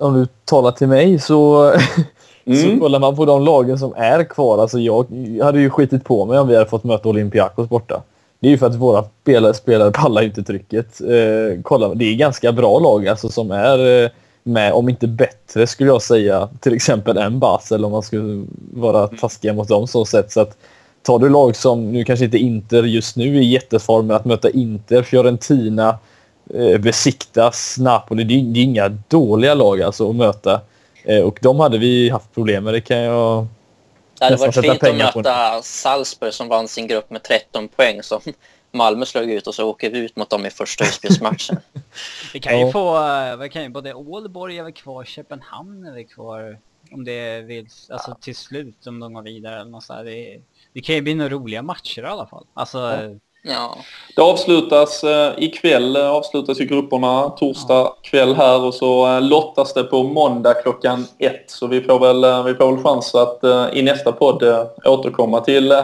Om du talar till mig så, mm. så kollar man på de lagen som är kvar. Alltså jag hade ju skitit på mig om vi hade fått möta Olympiakos borta. Det är ju för att våra spelare, spelare pallar inte trycket. Eh, kolla, det är ganska bra lag alltså, som är eh, med, om inte bättre skulle jag säga, till exempel än Basel om man skulle vara mm. taskiga mot dem så sätt. Så att, tar du lag som, nu kanske inte Inter just nu i jätteform, men att möta Inter, Fiorentina, eh, Besiktas, Napoli, det, det är inga dåliga lag alltså att möta. Eh, och de hade vi haft problem med, det kan jag det hade varit fint att möta Salzburg som vann sin grupp med 13 poäng som Malmö slog ut och så åker vi ut mot dem i första utspelsmatchen. vi kan ju ja. få, eh, vad kan ju, både Ålborg är väl kvar, Köpenhamn är väl kvar. Om det vill, alltså till slut om de går vidare eller något så här. Det, det kan ju bli några roliga matcher i alla fall. Alltså, ja. Ja. Det avslutas eh, ikväll, eh, avslutas ju grupperna torsdag kväll här och så eh, lottas det på måndag klockan ett. Så vi får väl, eh, vi får väl chans att eh, i nästa podd eh, återkomma till eh,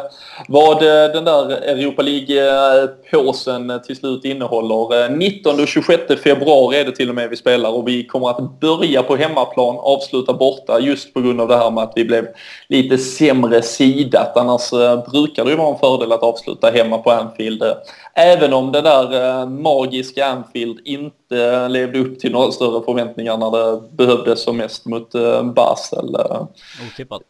vad den där Europa League-påsen till slut innehåller. 19 och 26 februari är det till och med vi spelar och vi kommer att börja på hemmaplan, avsluta borta just på grund av det här med att vi blev lite sämre sidat. Annars brukar det ju vara en fördel att avsluta hemma på Anfield Anfield. Även om det där eh, magiska Anfield inte levde upp till några större förväntningar när det behövdes som mest mot eh, Basel. Eh. Otippat.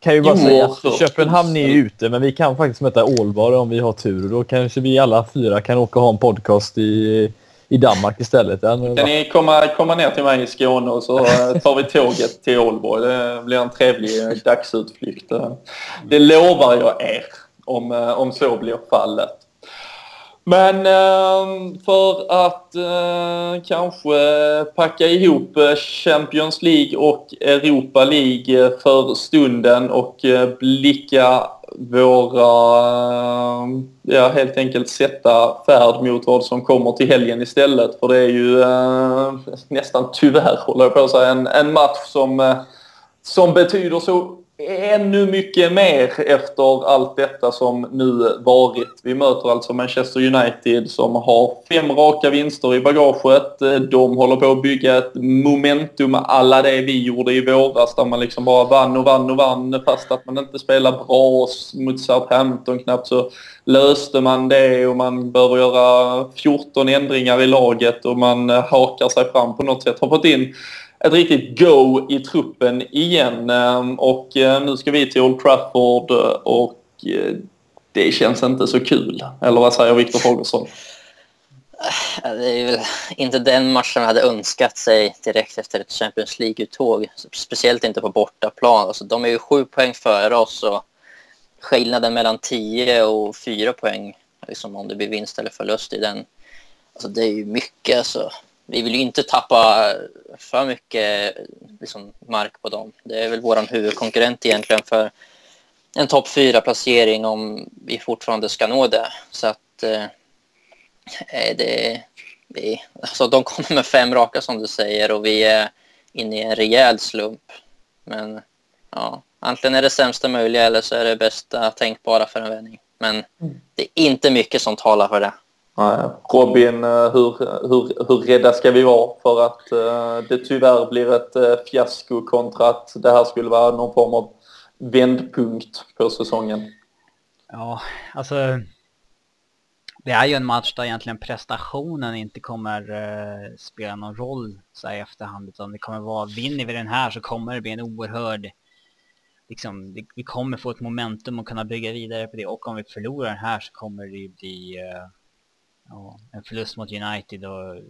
Kan ju bara jo, säga att Köpenhamn är ute men vi kan faktiskt möta Ålborg om vi har tur. Då kanske vi alla fyra kan åka och ha en podcast i, i Danmark istället. Kan ni komma, komma ner till mig i Skåne och så tar vi tåget till Ålborg. Det blir en trevlig dagsutflykt. Det lovar jag er om, om så blir fallet. Men eh, för att eh, kanske packa ihop eh, Champions League och Europa League för stunden och blicka våra, ja helt enkelt sätta färd mot vad som kommer till helgen istället. För det är ju nästan tyvärr, håller jag på att säga, en, en match som, som betyder så ännu mycket mer efter allt detta som nu varit. Vi möter alltså Manchester United som har fem raka vinster i bagaget. De håller på att bygga ett momentum alla det vi gjorde i våras där man liksom bara vann och vann och vann fast att man inte spelar bra mot Southampton knappt så löste man det och man behöver göra 14 ändringar i laget och man hakar sig fram på något sätt. Har fått in ett riktigt go i truppen igen. Ehm, och eh, nu ska vi till Old Trafford eh, och eh, det känns inte så kul. Eller vad säger Viktor Holgersson? Det är väl inte den matchen man hade önskat sig direkt efter ett Champions League-uttåg. Speciellt inte på bortaplan. Alltså, de är ju sju poäng före oss och skillnaden mellan tio och fyra poäng, liksom om det blir vinst eller förlust i den, alltså, det är ju mycket. Alltså vi vill ju inte tappa för mycket liksom, mark på dem. Det är väl vår huvudkonkurrent egentligen för en topp fyra placering om vi fortfarande ska nå det. Så att eh, eh, det, det, alltså de kommer med fem raka som du säger och vi är inne i en rejäl slump. Men ja, antingen är det sämsta möjliga eller så är det bästa tänkbara för en vändning. Men mm. det är inte mycket som talar för det. Robin, eh, hur, hur, hur rädda ska vi vara för att uh, det tyvärr blir ett uh, fiasko kontra att det här skulle vara någon form av vändpunkt på säsongen? Ja, alltså det är ju en match där egentligen prestationen inte kommer uh, spela någon roll så här, i efterhand utan det kommer vara, vinner vi den här så kommer det bli en oerhörd liksom, det, vi kommer få ett momentum och kunna bygga vidare på det och om vi förlorar den här så kommer det ju bli uh, ja, en förlust mot United och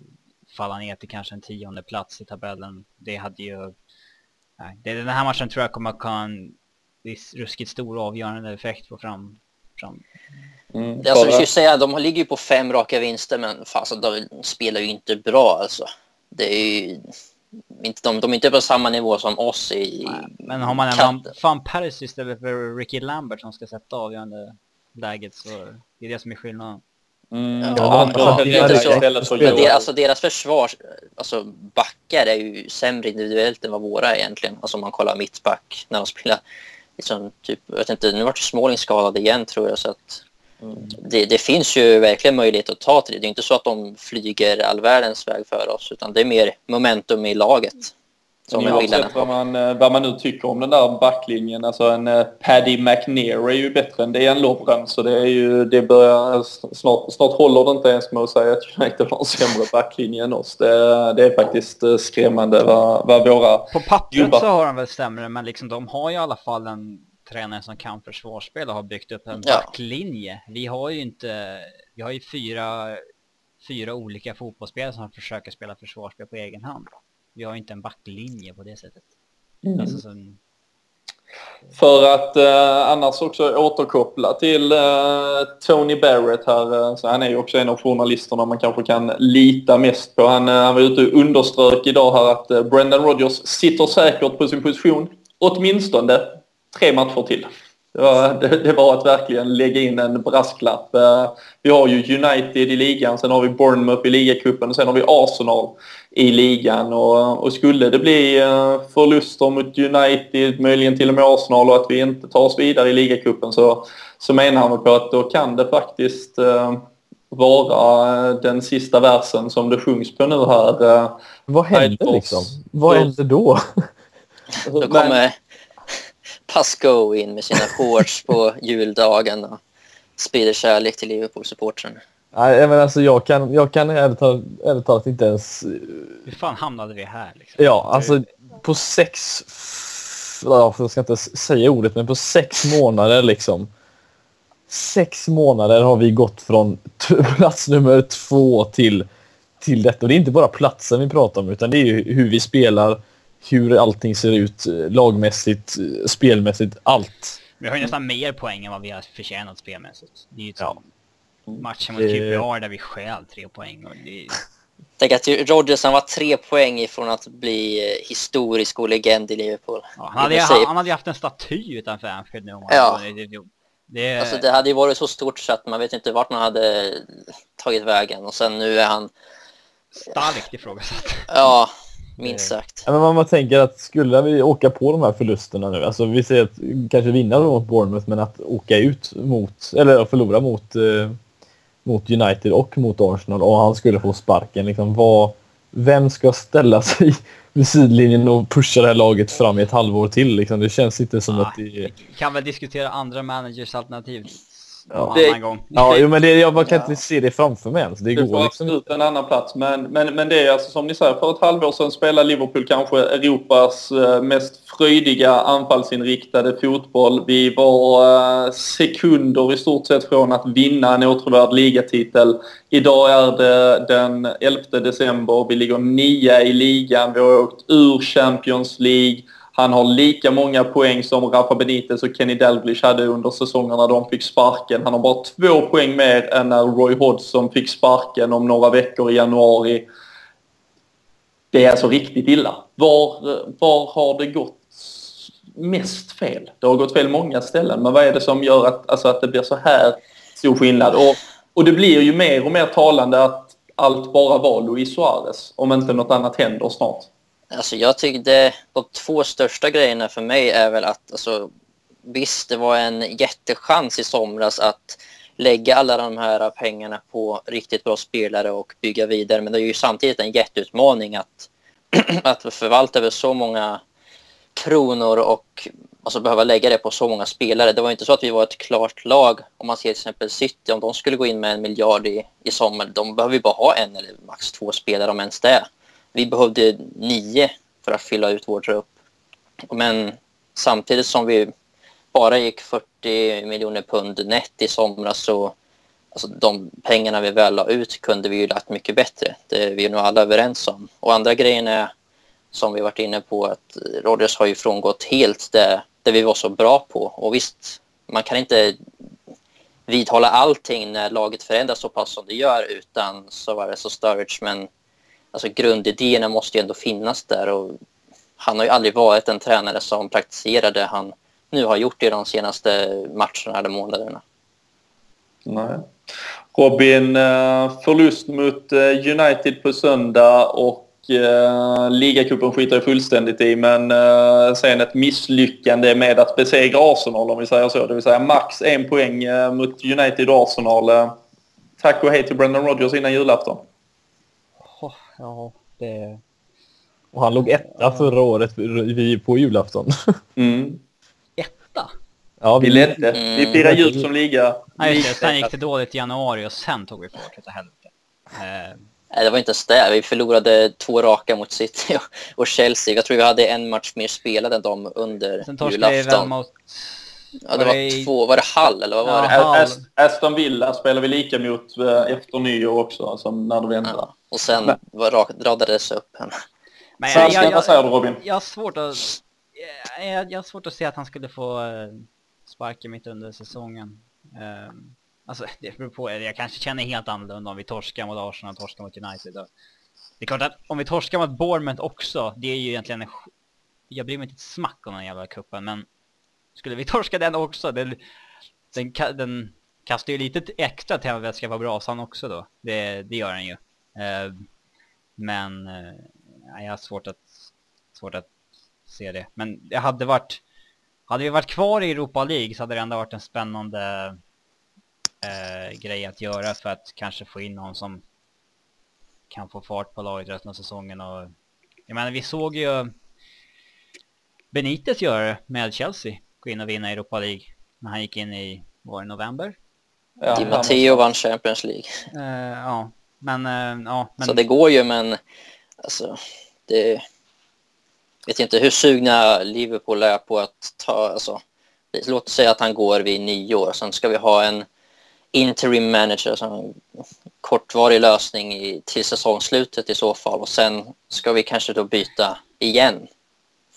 falla ner till kanske en tionde plats i tabellen. Det hade ju... Nej, det, den här matchen tror jag kommer att ha en ruskigt stor avgörande effekt på fram... fram. Mm, alltså, vi ska ju säga, de ligger ju på fem raka vinster men fasen, de spelar ju inte bra alltså. Det är ju... Inte, de, de är inte på samma nivå som oss i... Nej, men har man en Van, Van Persie istället för Ricky Lambert som ska sätta avgörande läget så det är det som är skillnaden. Mm, ja, ja, ja, det är så. Men det, alltså, deras försvar, alltså backar är ju sämre individuellt än vad våra är egentligen. Alltså om man kollar mittback när de spelar. Liksom, typ, jag vet inte, nu vart Småling skadad igen tror jag så att mm. det, det, finns ju verkligen möjlighet att ta till det. Det är inte så att de flyger all världens väg för oss utan det är mer momentum i laget. Som Oavsett vad man, eh, vad man nu tycker om den där backlinjen. Alltså en uh, Paddy McNair är ju bättre än Dejan Lovren. Så det är ju, det börjar, snart, snart håller det inte ens med att säga att United har en sämre backlinje än oss. Det, det är faktiskt eh, skrämmande vad, vad våra På pappret så har de väl sämre men liksom de har ju i alla fall en tränare som kan försvarsspel och har byggt upp en ja. backlinje. Vi har ju inte, vi har ju fyra, fyra olika fotbollsspelare som försöker spela försvarsspel på egen hand vi har inte en backlinje på det sättet. Mm. Alltså, som... För att eh, annars också återkoppla till eh, Tony Barrett här. Eh, så han är ju också en av journalisterna man kanske kan lita mest på. Han, eh, han var ute och underströk idag här att eh, Brendan Rodgers sitter säkert på sin position åtminstone tre matcher till. Det var, det, det var att verkligen lägga in en brasklapp. Eh, vi har ju United i ligan, sen har vi Bournemouth i ligacupen och sen har vi Arsenal i ligan. Och, och skulle det bli eh, förluster mot United, möjligen till och med Arsenal och att vi inte tar oss vidare i ligacupen så, så menar han på att då kan det faktiskt uh, vara den sista versen som det sjungs på nu här. Vad händer liksom? Vad händer då? då kommer Pasco in med sina shorts på juldagen och sprider kärlek till Liverpool-supportrarna. Nej, men alltså jag kan, jag kan ärligt talat inte ens... Hur fan hamnade vi här? Liksom? Ja, alltså på sex... Jag ska inte säga ordet, men på sex månader liksom. Sex månader har vi gått från plats nummer två till, till detta. Och det är inte bara platsen vi pratar om, utan det är ju hur vi spelar, hur allting ser ut lagmässigt, spelmässigt, allt. Vi har ju nästan mer poäng än vad vi har förtjänat spelmässigt. Det är ju ja. matchen mot QPR där vi stjäl tre poäng. Och det... Tänk att Rodgers var tre poäng ifrån att bli historisk och legend i Liverpool. Ja, han, hade, han, han hade haft en staty utanför Anfield nu. Ja. Det... Alltså, det hade ju varit så stort så att man vet inte vart man hade tagit vägen. Och sen nu är han... Starkt ifrågasatt. Ja, minst sagt. Ja, men man, man tänker att skulle vi åka på de här förlusterna nu, alltså vi säger att kanske vinna mot Bournemouth, men att åka ut mot, eller förlora mot, eh, mot United och mot Arsenal och han skulle få sparken, liksom vad, vem ska ställa sig vid sidlinjen och pusha det här laget fram i ett halvår till? Liksom? Det känns inte som ah, att det... Vi kan väl diskutera andra managers alternativ ja. det, annan gång. Ja, jo, men det, jag bara kan ja. inte se det framför mig ens. Det, går liksom ut en annan plats. Men, men, men det är alltså som ni säger, för ett halvår sedan spelade Liverpool kanske Europas eh, mest fröjdiga anfallsinriktade fotboll. Vi var uh, sekunder i stort sett från att vinna en åtråvärd ligatitel. Idag är det den 11 december. Vi ligger nia i ligan. Vi har åkt ur Champions League. Han har lika många poäng som Rafa Benitez och Kenny Dalglish hade under säsongerna de fick sparken. Han har bara två poäng mer än när Roy Hodgson fick sparken om några veckor i januari. Det är alltså riktigt illa. Var, var har det gått mest fel? Det har gått fel många ställen, men vad är det som gör att, alltså att det blir så här stor skillnad? Och, och det blir ju mer och mer talande att allt bara var Luis Suarez, om inte något annat händer snart. Alltså jag tyckte de två största grejerna för mig är väl att alltså, visst, det var en jättechans i somras att lägga alla de här pengarna på riktigt bra spelare och bygga vidare. Men det är ju samtidigt en jätteutmaning att, att förvalta över så många kronor och alltså, behöva lägga det på så många spelare. Det var inte så att vi var ett klart lag. Om man ser till exempel City, om de skulle gå in med en miljard i, i sommar, de behöver ju bara ha en eller max två spelare om ens det. Vi behövde nio för att fylla ut vår trupp. Men samtidigt som vi bara gick 40 miljoner pund net i somras så alltså de pengarna vi väl la ut kunde vi ju lagt mycket bättre. Det är vi nog alla överens om. Och andra grejen är som vi varit inne på att Rodgers har ju frångått helt det, det vi var så bra på. Och visst, man kan inte vidhålla allting när laget förändras så pass som det gör utan så var det så Sturridge. Men alltså grundidéerna måste ju ändå finnas där och han har ju aldrig varit en tränare som praktiserar det han nu har gjort i de senaste matcherna eller månaderna. Nej. Robin, eh, förlust mot eh, United på söndag och eh, ligacupen skiter jag fullständigt i men sen ett misslyckande med att besegra Arsenal om vi säger så. Det vill säga max en poäng mot United och Arsenal. Tack och hej till Brendan Rodgers innan julafton. Ja, det... Och han låg etta förra året på julafton. Mm. Etta? Ja, vi, vi ledde. Mm. Vi firade jul som liga. Nej, Sen gick det dåligt i januari och sen tog vi fart. Utav helvete. Eh, Nej, det var inte ens det. Vi förlorade två raka mot City och Chelsea. Jag tror vi hade en match mer spelad än dem under Sen julafton. Mot... Ja, det var, det... två. Var det Hall eller vad var ja, det? Ast Aston Villa spelade vi lika mot eh, efter nyår också, som när det vände. Ja. Och sen rak, radades upp henne. Men jag, jag, jag, vad säger du Robin? Jag har svårt att... Jag, jag har svårt att se att han skulle få eh, sparken mitt under säsongen. Um, Alltså det beror på, jag kanske känner helt annorlunda om vi torskar mot Arsenal och torskar mot United. Och det är klart att om vi torskar mot Bournemouth också, det är ju egentligen en, Jag bryr mig inte ett smack om den jävla kuppen men skulle vi torska den också, den, den, den kastar ju lite extra tändvätska på brasan också då. Det, det gör den ju. Uh, men uh, jag har svårt att, svårt att se det. Men det hade varit, hade vi varit kvar i Europa League så hade det ändå varit en spännande eh, grej att göra för att kanske få in någon som kan få fart på laget resten av säsongen. Och, jag menar, vi såg ju Benitez göra det med Chelsea. Gå in och vinna Europa League när han gick in i, var det november? Ja, Di Matteo vann Champions League. Uh, ja, men, eh, ja, men... Så det går ju, men alltså, det... Jag vet inte hur sugna Liverpool är på att ta, alltså, låt säga att han går vid nio år, sen ska vi ha en interim manager, alltså en kortvarig lösning i, till säsongslutet i så fall och sen ska vi kanske då byta igen.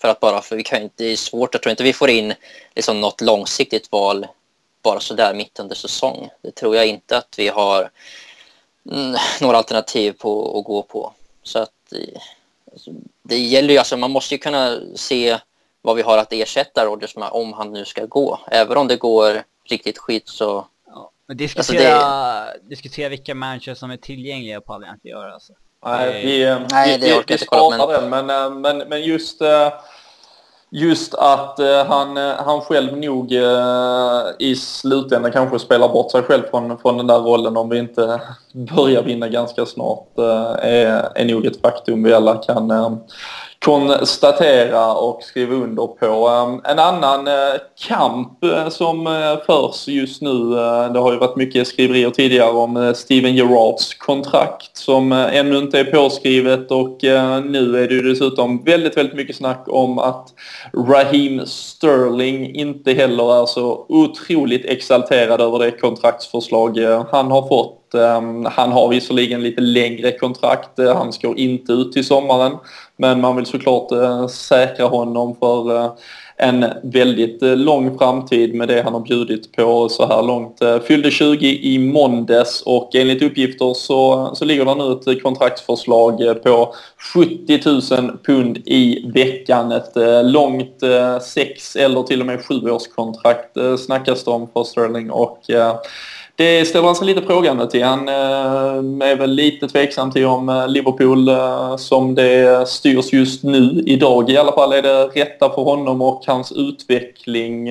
För att bara, för vi kan inte, det är svårt, jag tror inte vi får in liksom något långsiktigt val bara sådär mitt under säsong. Det tror jag inte att vi har några alternativ på att gå på. Så att alltså, det gäller ju, alltså man måste ju kunna se vad vi har att ersätta Rodgers med om han nu ska gå. Även om det går riktigt skit så diskutera, alltså det... diskutera vilka managers som är tillgängliga på pallar jag inte göra alltså. Nej, vi, Nej, vi, vi, vi sparar den, men, eh, men, men just, eh, just att eh, han, eh, han själv nog eh, i slutändan kanske spelar bort sig själv från, från den där rollen om vi inte börjar vinna ganska snart eh, är, är nog ett faktum vi alla kan konstatera och skriva under på. Ehm, en annan eh, kamp eh, som eh, förs just nu, det har ju varit mycket skriverier tidigare om Steven Gerrards kontrakt som ännu inte är påskrivet och nu är det ju dessutom väldigt, väldigt mycket snack om att Raheem Sterling inte heller är så otroligt exalterad över det kontraktsförslag han har fått Ehm, han har visserligen lite längre kontrakt. Eh, han ska inte ut till sommaren. Men man vill såklart eh, säkra honom för eh, en väldigt lång framtid med det han har bjudit på så här långt. Fyllde 20 i måndags och enligt uppgifter så, så ligger det nu ett kontraktsförslag på 70 000 pund i veckan. Ett långt sex eller till och med sju års kontrakt snackas det om för Sterling och det ställer han sig lite frågande till. Han eh, är väl lite tveksam till om eh, Liverpool eh, som det styrs just nu, idag i alla fall, är det rätta för honom och hans utveckling.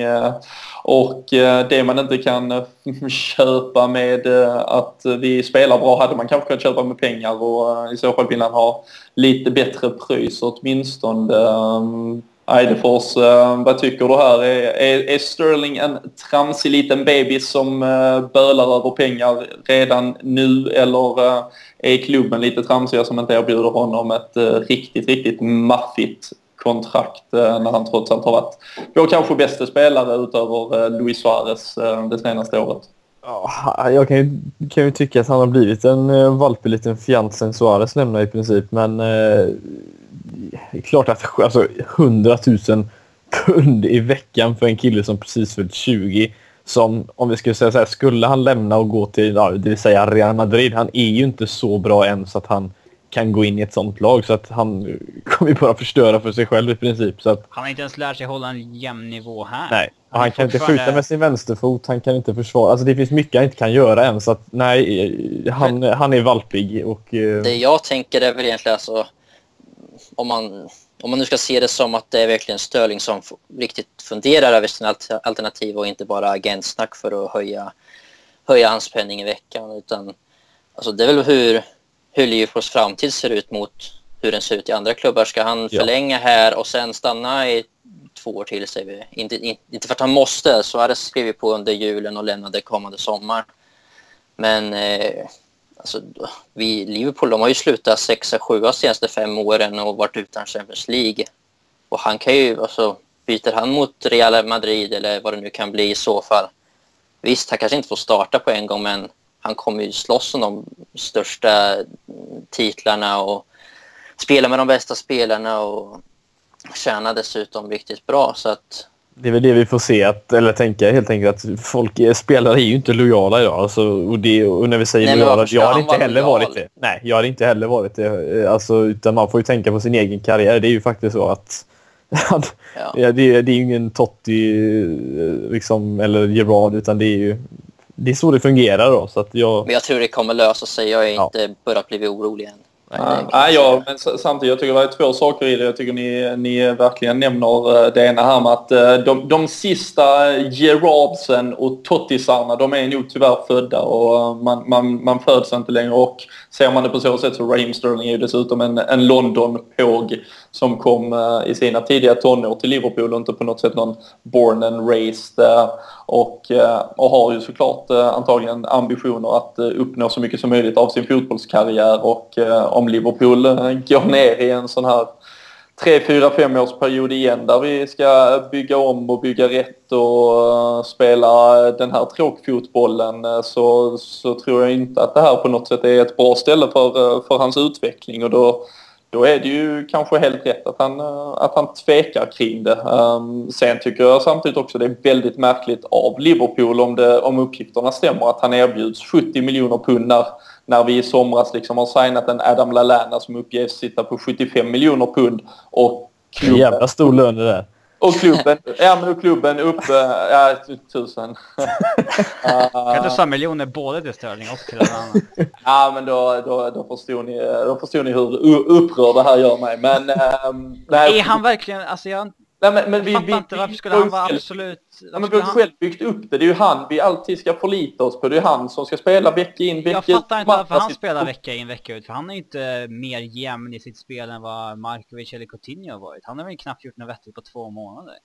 Och det man inte kan köpa med att vi spelar bra hade man kanske kunnat köpa med pengar och i så fall vill han ha lite bättre pröjs åtminstone. Eidefors, eh, vad tycker du här? Är, är, är, Sterling en tramsig liten bebis som eh, bölar över pengar redan nu eller eh, är klubben lite tramsiga som inte erbjuder honom ett riktigt, riktigt maffigt kontrakt när han trots allt har varit vår kanske bästa spelare utöver Luis Suarez det senaste året? Ja, jag kan ju, kan ju tycka att han har blivit en valpig liten fjant sen Suarez lämnade i princip, men det är klart att alltså, 100 000 pund i veckan för en kille som precis fyllt 20 som, om vi skulle säga så här, skulle han lämna och gå till, ja, det vill säga Real Madrid, han är ju inte så bra än så att han kan gå in i ett sånt lag så att han kommer ju bara förstöra för sig själv i princip. Så att, han har inte ens lärt sig hålla en jämn nivå här. Nej, han, han kan inte skjuta med sin vänsterfot, han kan inte försvara. Alltså det finns mycket han inte kan göra än så att nej, han, Men, han är valpig och... Eh, det jag tänker är väl egentligen alltså om man, om man nu ska se det som att det är verkligen Störling som riktigt funderar över sina alternativ och inte bara agentsnack för att höja, höja hans penning i veckan. Utan, alltså det är väl hur, hur Liverpools framtid ser ut mot hur den ser ut i andra klubbar. Ska han förlänga här och sen stanna i två år till, säger vi. Inte, inte för att han måste, så hade skrivit på under julen och lämnade kommande sommar. Men eh, Alltså, vi, Liverpool de har ju slutat 6 7 de senaste fem åren och varit utan Champions League. Och han kan ju, alltså, byter han mot Real Madrid eller vad det nu kan bli i så fall. Visst, han kanske inte får starta på en gång men han kommer ju slåss om de största titlarna och spela med de bästa spelarna och tjäna dessutom riktigt bra. Så att det är väl det vi får se, att, eller tänka helt enkelt att folk, spelare är ju inte lojala idag. Alltså, och, det, och när vi säger Nej, lojala, jag har inte heller lojal? varit det. Nej, jag har inte heller varit det. Alltså, utan man får ju tänka på sin egen karriär. Det är ju faktiskt så att ja. det, det, är ju ingen Totti liksom, eller Gerard utan det är ju det är så det fungerar då. Så att jag... Men jag tror det kommer lösa sig. Jag har ja. inte börjat bli orolig än. Nej, nej ja, men samtidigt jag tycker det är två saker i det. Jag tycker ni, ni verkligen nämner eh, det ena här med att eh, de, de sista Gerardsen och Tottisarna, de är nog tyvärr födda och eh, man, man, man föds inte längre. Och ser man det på så sätt så Raheem Sterling är ju dessutom en, en London-påg som kom eh, i sina tidiga tonår till Liverpool och inte på något sätt någon born and raised. Och, eh, och har ju såklart eh, antagligen ambitioner att uppnå så mycket som möjligt av sin fotbollskarriär och om Liverpool går ner i en sån här tre, fyra, fem års period igen där vi ska bygga om och bygga rätt och spela den här tråkfotbollen så, så tror jag inte att det här på något sätt är ett bra ställe för, för hans utveckling och då, då är det ju kanske helt rätt att han, eh, att han tvekar kring det. Ehm, sen tycker jag samtidigt också det är väldigt märkligt av Liverpool om, det, om uppgifterna stämmer att han erbjuds 70 miljoner pund när när vi i somras liksom har signat en Adam Lallana som uppges sitta på 75 miljoner pund och klubben... Jävla stor lön det där. Och klubben, ja men klubben uppe, ja tusen. kan du sa miljoner både till Sterling och till Lallana? ja men då, då, då, förstod ni, då förstod ni hur upprörd det här gör mig. Men, ähm, nej, är han verkligen, alltså jag Nej, men, men vi, vi, inte, varför skulle han vara absolut... Ja, men vi har han... själv byggt upp det. Det är ju han vi alltid ska förlita oss på. Det är han som ska spela vecka in, vecka ut. Jag fattar inte varför han spelar vecka in, vecka ut. För han är ju inte mer jämn i sitt spel än vad Markovic eller Coutinho har varit. Han har väl knappt gjort något vettigt på två månader.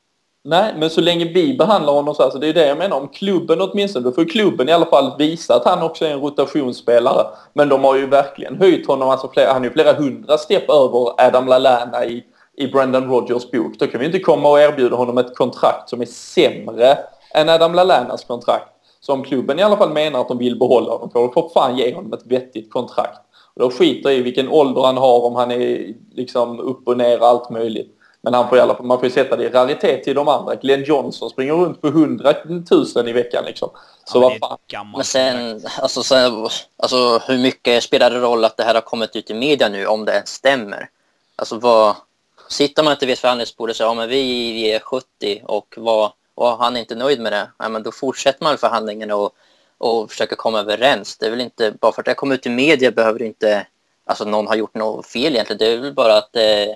Nej, men så länge vi behandlar honom så här, så det är det jag menar. Om klubben åtminstone, då får klubben i alla fall visa att han också är en rotationsspelare. Men de har ju verkligen höjt honom, alltså flera, han är ju flera hundra steg över Adam Lallana i i Brendan Rodgers bok. Då kan vi inte komma och erbjuda honom ett kontrakt som är sämre än Adam Lallanas kontrakt. Så om klubben i alla fall menar att de vill behålla honom får de för fan ge honom ett vettigt kontrakt. Och då skiter i vilken ålder han har, om han är liksom upp och ner, allt möjligt. Men han får i alla fall, man får ju sätta det i raritet till de andra. Glenn Johnson springer runt på 100 000 i veckan liksom. Så ja, vad fan. Men sen, alltså, sen, alltså hur mycket spelar det roll att det här har kommit ut i media nu, om det ens stämmer? Alltså vad, sitter man inte vid ett förhandlingsbord och säger ja, men vi, vi är 70 och, var, och han är inte nöjd med det, ja, men då fortsätter man förhandlingen och och försöker komma överens. Det är väl inte, bara för att det kommer ut i media behöver inte alltså någon har gjort något fel egentligen. Det är väl bara att eh,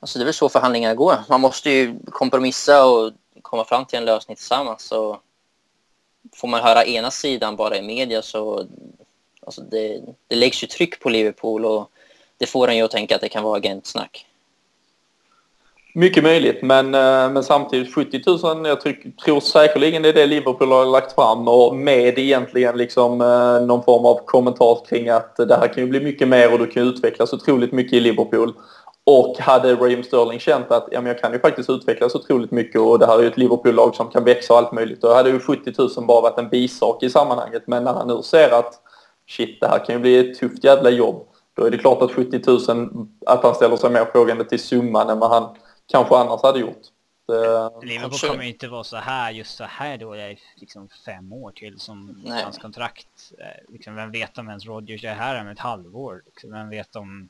alltså det är väl så förhandlingar går. Man måste ju kompromissa och komma fram till en lösning tillsammans. Så får man höra ena sidan bara i media så alltså det, det läggs ju tryck på Liverpool och det får en ju att tänka att det kan vara agentsnack. Mycket möjligt, men, eh, men samtidigt 70 000, jag tror, tror säkerligen det är det Liverpool har lagt fram och med egentligen liksom eh, någon form av kommentar kring att det här kan ju bli mycket mer och du kan utvecklas otroligt mycket i Liverpool. Och hade Raheem Sterling känt att ja, men jag kan ju faktiskt utvecklas otroligt mycket och det här är ju ett Liverpool-lag som kan växa och allt möjligt. Då hade ju 70 000 bara varit en bisak i sammanhanget. Men när han nu ser att shit, det här kan ju bli ett tufft jävla jobb. Då är det klart att 70 000, att han ställer sig mer frågande till summan än vad han kanske annars hade gjort. Liverpool kommer ju inte vara så här, just så här då jag är liksom fem år till som Nej. hans kontrakt. Eh, liksom, vem vet om ens Rodgers är här om ett halvår? Liksom, vem vet om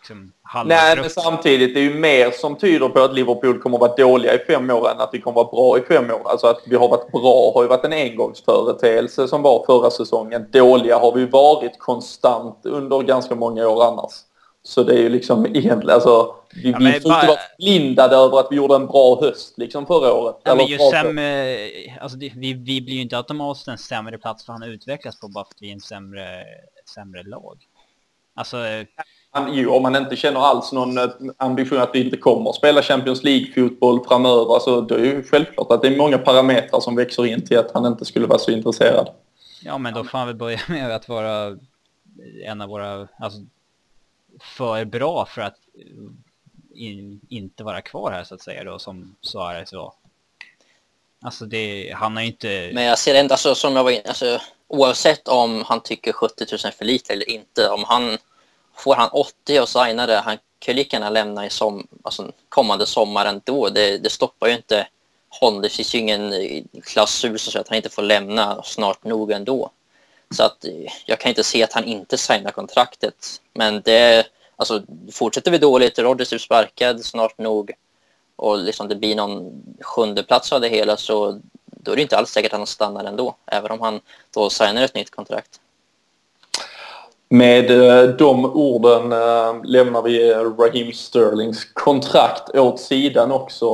liksom Nej, men samtidigt det är ju mer som tyder på att Liverpool kommer att vara dåliga i fem år än att vi kommer att vara bra i fem år. Alltså att vi har varit bra har ju varit en engångsföreteelse som var förra säsongen. Dåliga har vi varit konstant under ganska många år annars. Så det är ju liksom egentligen, alltså, vi, ja, vi får bara... inte vara blindade över att vi gjorde en bra höst liksom förra året. Ja, men ju sämre, alltså vi, vi blir ju inte automatiskt en sämre plats för han utvecklas på bara för att vi är en sämre, sämre lag. Alltså... Jo, om man inte känner alls någon eh, ambition att vi inte kommer att spela Champions League-fotboll framöver, alltså, då är det ju självklart att det är många parametrar som växer in till att han inte skulle vara så intresserad. Ja, men då får han väl börja med att vara en av våra, alltså för bra för att in, inte vara kvar här så att säga då som Suarez var. Alltså det, han har ju inte... Men jag ser ändå, alltså, som jag var inne, alltså, oavsett om han tycker 70 000 är för lite eller inte, om han får han 80 och signar det, han kan lika gärna lämna i som, alltså, kommande sommar ändå. Det, det stoppar ju inte honom. Det finns ju ingen eh, klausul som säger att han inte får lämna snart nog ändå. Så att eh, jag kan inte se att han inte signar kontraktet. Men det, alltså, fortsätter vi dåligt, Rodgers är sparkad snart nog och liksom det blir någon sjunde plats av det hela så då är det inte alls säkert att han stannar ändå, även om han då signar ett nytt kontrakt. Med eh, de orden eh, lämnar vi eh, Raheem Sterlings kontrakt åt sidan också.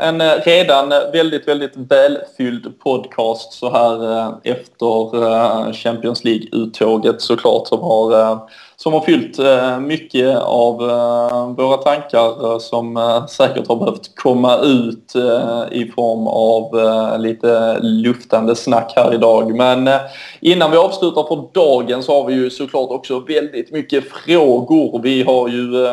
En redan väldigt, väldigt välfylld podcast så här efter Champions League-uttåget såklart som har som har fyllt eh, mycket av eh, våra tankar eh, som säkert har behövt komma ut i form av lite luftande snack här idag. Men innan vi avslutar för dagen så har vi ju såklart också väldigt mycket frågor. Vi har ju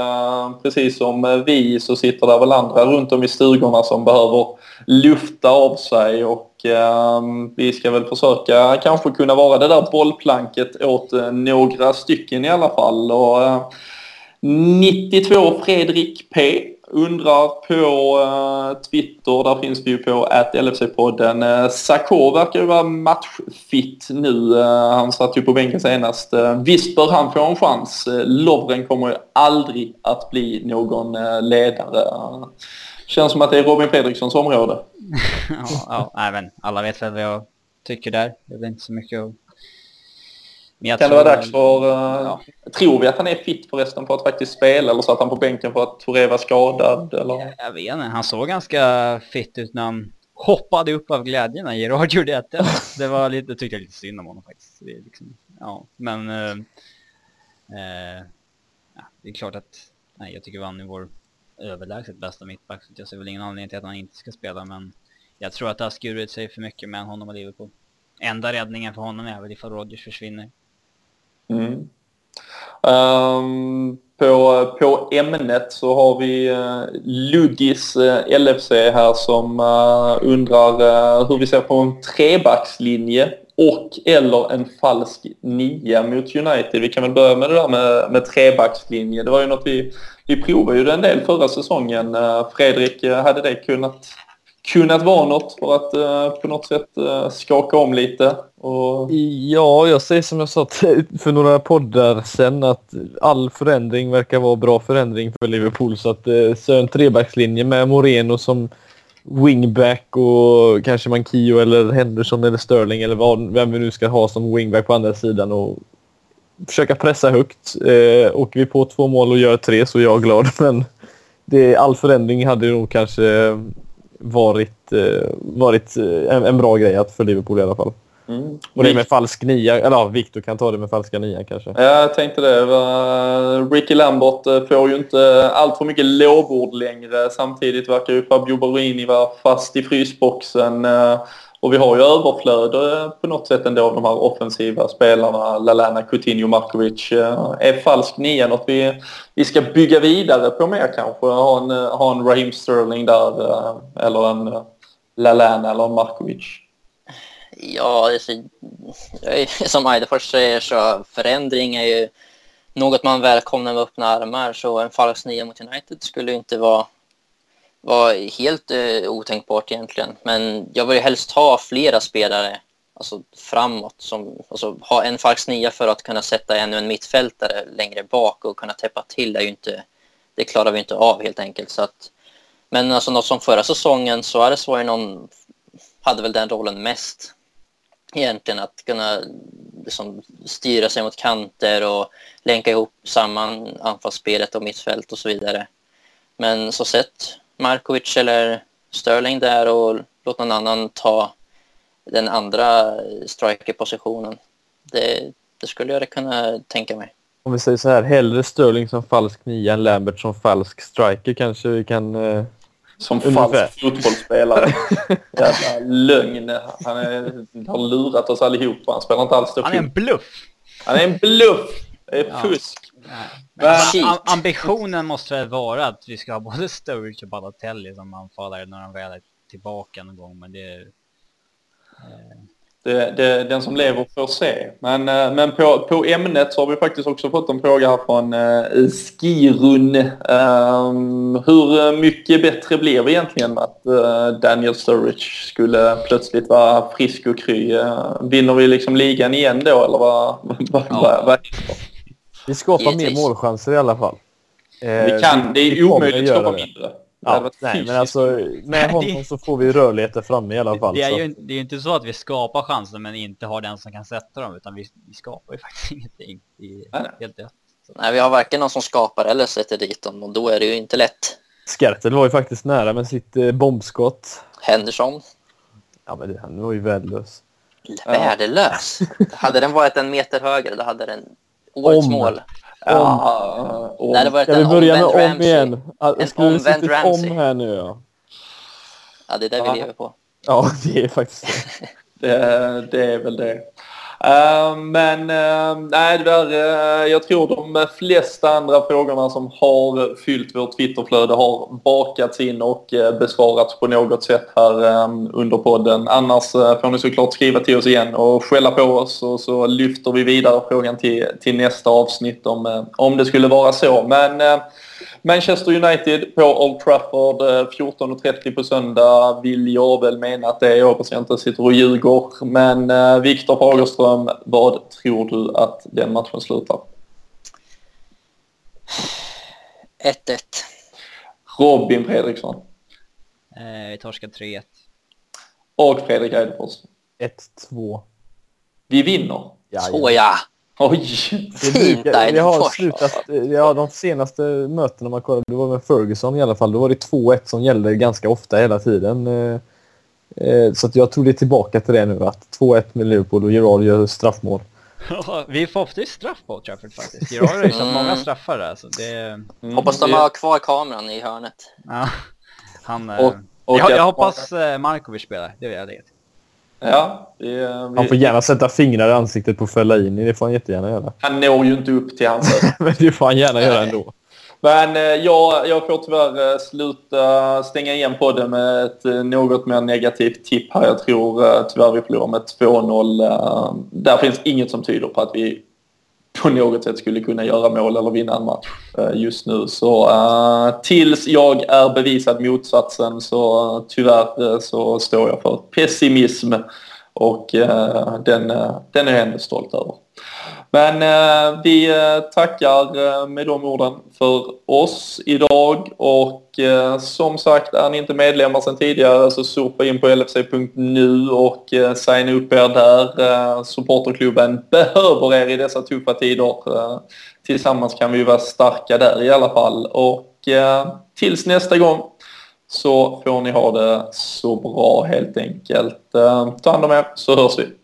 precis som vi så sitter det väl andra runt om i stugorna som behöver lufta av sig och eh, vi ska väl försöka kanske kunna vara det där bollplanket åt eh, några stycken i alla fall. Och, eh, 92 Fredrik P undrar på eh, Twitter, där finns vi ju på att LFC-podden. Eh, Sakho verkar ju vara matchfit nu. Eh, han satt ju på bänken senast. Eh, visst bör han få en chans. Eh, Lovren kommer ju aldrig att bli någon eh, ledare. Eh, känns som att det är Robin Fredrikssons område ja, ja men alla vet väl vad jag tycker där. Det är väl inte så mycket att... kan tror... det vara dags för... Uh, ja. Tror vi att han är fit förresten för att faktiskt spela eller så att han på bänken för att Touré var skadad? Eller? Jag vet inte. Han såg ganska fit ut när han hoppade upp av glädjen när Gerard gjorde ett Det var lite, tyckte jag lite synd om honom faktiskt. Det är liksom, ja, men... Uh, uh, ja, det är klart att... Nej, jag tycker Vanni vår överlägset bästa mittback. Så jag ser väl ingen anledning till att han inte ska spela. Men jag tror att det har skurit sig för mycket med honom och Liverpool. Enda räddningen för honom är väl ifall Rodgers försvinner. Mm. Um, på, på ämnet så har vi eh, uh, Ludis uh, eh, LFC här som uh, undrar uh, hur vi ser på en trebackslinje och eller en falsk nia mot United. Vi kan väl börja med det där med, med trebackslinje. Det var ju något vi, vi provade ju en del förra säsongen. Eh, Fredrik, eh, hade det kunnat, kunnat vara något för att eh, på något sätt skaka om lite? Och... Ja, jag säger som jag sa för några poddar sen att all förändring verkar vara bra förändring för Liverpool. Så att så en trebackslinje med Moreno som wingback och kanske Mankio eller Henderson eller Sterling eller vad, vem vi nu ska ha som wingback på andra sidan och försöka pressa högt. Eh, åker vi på två mål och gör tre så är jag glad. Men det, all förändring hade nog kanske varit, eh, varit eh, en, en, bra grej att för Liverpool i alla fall. Mm. Och det med falsk nia, eller ja, Victor kan ta det med falska nia kanske. Ja, jag tänkte det. Ricky Lambert eh, får ju inte allt för mycket lovord längre. Samtidigt verkar ju Fabio Borini vara fast i frysboxen. Eh, och vi har ju överflöd eh, på något sätt ändå av de här offensiva spelarna. Lalana, Coutinho, Markovic. Är falsk nia något vi, vi ska bygga vidare på mer kanske? Ha en, ha en Raheem Sterling där eller en Lalana eller en Markovic? Ja, alltså, som Eidefors säger så förändring är ju något man välkomnar med öppna armar. Så en falsk nia mot United skulle inte vara, vara helt uh, otänkbart egentligen. Men jag vill ju helst ha flera spelare alltså, framåt. Som, alltså, ha en falsk nia för att kunna sätta ännu en mittfältare längre bak och kunna täppa till. Det, är ju inte, det klarar vi inte av helt enkelt. Så att, men alltså, något som förra säsongen så är det så någon hade väl den rollen mest egentligen att kunna liksom, styra sig mot kanter och länka ihop samman anfallsspelet och mittfält och så vidare. Men så sett Markovic eller Sterling där och låt någon annan ta den andra strikerpositionen. Det, det skulle jag kunna tänka mig. Om vi säger så här, hellre Sterling som falsk nia än Lambert som falsk striker kanske vi kan eh, som falsk fotbollsspelare. Jävla lögn. Han är, har lurat oss allihop. Han spelar inte alls Han är en bluff. Han är en bluff. Det är fusk. Men, ambitionen måste väl vara att vi ska ha både Sturridge och Balotelli som anfallare när de väl är tillbaka någon gång. Men det... Eh, det, det, den som lever får se. Men, eh, men på, på ämnet så har vi faktiskt också fått en fråga här från uh, Skirun. Um, hur mycket bättre blev det egentligen att uh, Daniel Sturridge skulle plötsligt vara frisk och kry? Uh, vinner vi liksom ligan igen då eller vad, vad, ja. vad, vad Vi skapar mer målchanser i alla fall. vi kan, det är omöjligt att skapa mindre. Ja, nej, men alltså med honom så får vi rörligheter framme i alla fall. Det är ju det är inte så att vi skapar chanser men inte har den som kan sätta dem utan vi, vi skapar ju faktiskt ingenting. Det är helt rätt. Nej, vi har varken någon som skapar eller sätter dit dem och då är det ju inte lätt. Skertel var ju faktiskt nära med sitt eh, bombskott. Henderson. Ja, men det, han var ju värdelös. Värdelös? hade den varit en meter högre då hade den årets Om. mål. Ja, om. Nej, det var Ska vi börja med om Ramsey. igen? En Skulle omvänd Ramsey. om här nu ja. Ja, det är det vi lever på. Ja, det är faktiskt det. det, det är väl det. Eh, men eh, nej, där, eh, jag tror de flesta andra frågorna som har fyllt vårt Twitterflöde har bakats in och besvarats på något sätt här under podden. Annars får ni såklart skriva till oss igen och skälla på oss och så lyfter vi vidare frågan till, till nästa avsnitt om, om det skulle vara så. Men Manchester United på Old Trafford 14.30 eh, på söndag vill jag väl mena att det är. Jag hoppas jag inte sitter och ljuger. Men eh, Viktor Fagerström, vad tror du att den matchen slutar? 1-1. Robin Fredriksson. Eh, vi torskar 3-1. Och Fredrik Eidefors. 1-2. Vi vinner. Så ja! Oj! Fint Vi har slutat, ja de senaste mötena man kollade, det var med Ferguson i alla fall, då var det 2-1 som gällde ganska ofta hela tiden. Eh, eh, så att jag tror det är tillbaka till det nu, att 2-1 med Liverpool och Gerard gör straffmål. vi får ofta straff på Trafford faktiskt. Gerard har ju satt många straffar där. Så det... Mm, Hoppas de har kvar kameran i hörnet. Ja, han, och, och jag, jag hoppas Markovic spelar, det vill jag lägga till. Ja, vi, vi... Han får gärna sätta fingrar i ansiktet på Fellaini. Det får han jättegärna göra. Han når ju inte upp till hans Men det får han gärna göra ändå. Men eh, jag, jag får tyvärr eh, sluta stänga igen på det med ett eh, något mer negativt tipp här. Jag tror tyvärr vi förlorar med 2-0. Där finns inget som tyder på att vi på något sätt skulle kunna göra mål eller vinna en match eh, just nu. Så uh, tills jag är bevisad motsatsen så uh, tyvärr så står jag för pessimism och uh, den, den är jag ändå stolt över. Men eh, vi eh, tackar eh, med de orden för oss idag och eh, som sagt är ni inte medlemmar sedan tidigare så surfa in på lfc.nu och eh, signa upp er där. Eh, supporterklubben behöver er i dessa tuffa tider. Eh, tillsammans kan vi vara starka där i alla fall och eh, tills nästa gång så får ni ha det så bra helt enkelt. Eh, ta hand om er så hörs vi.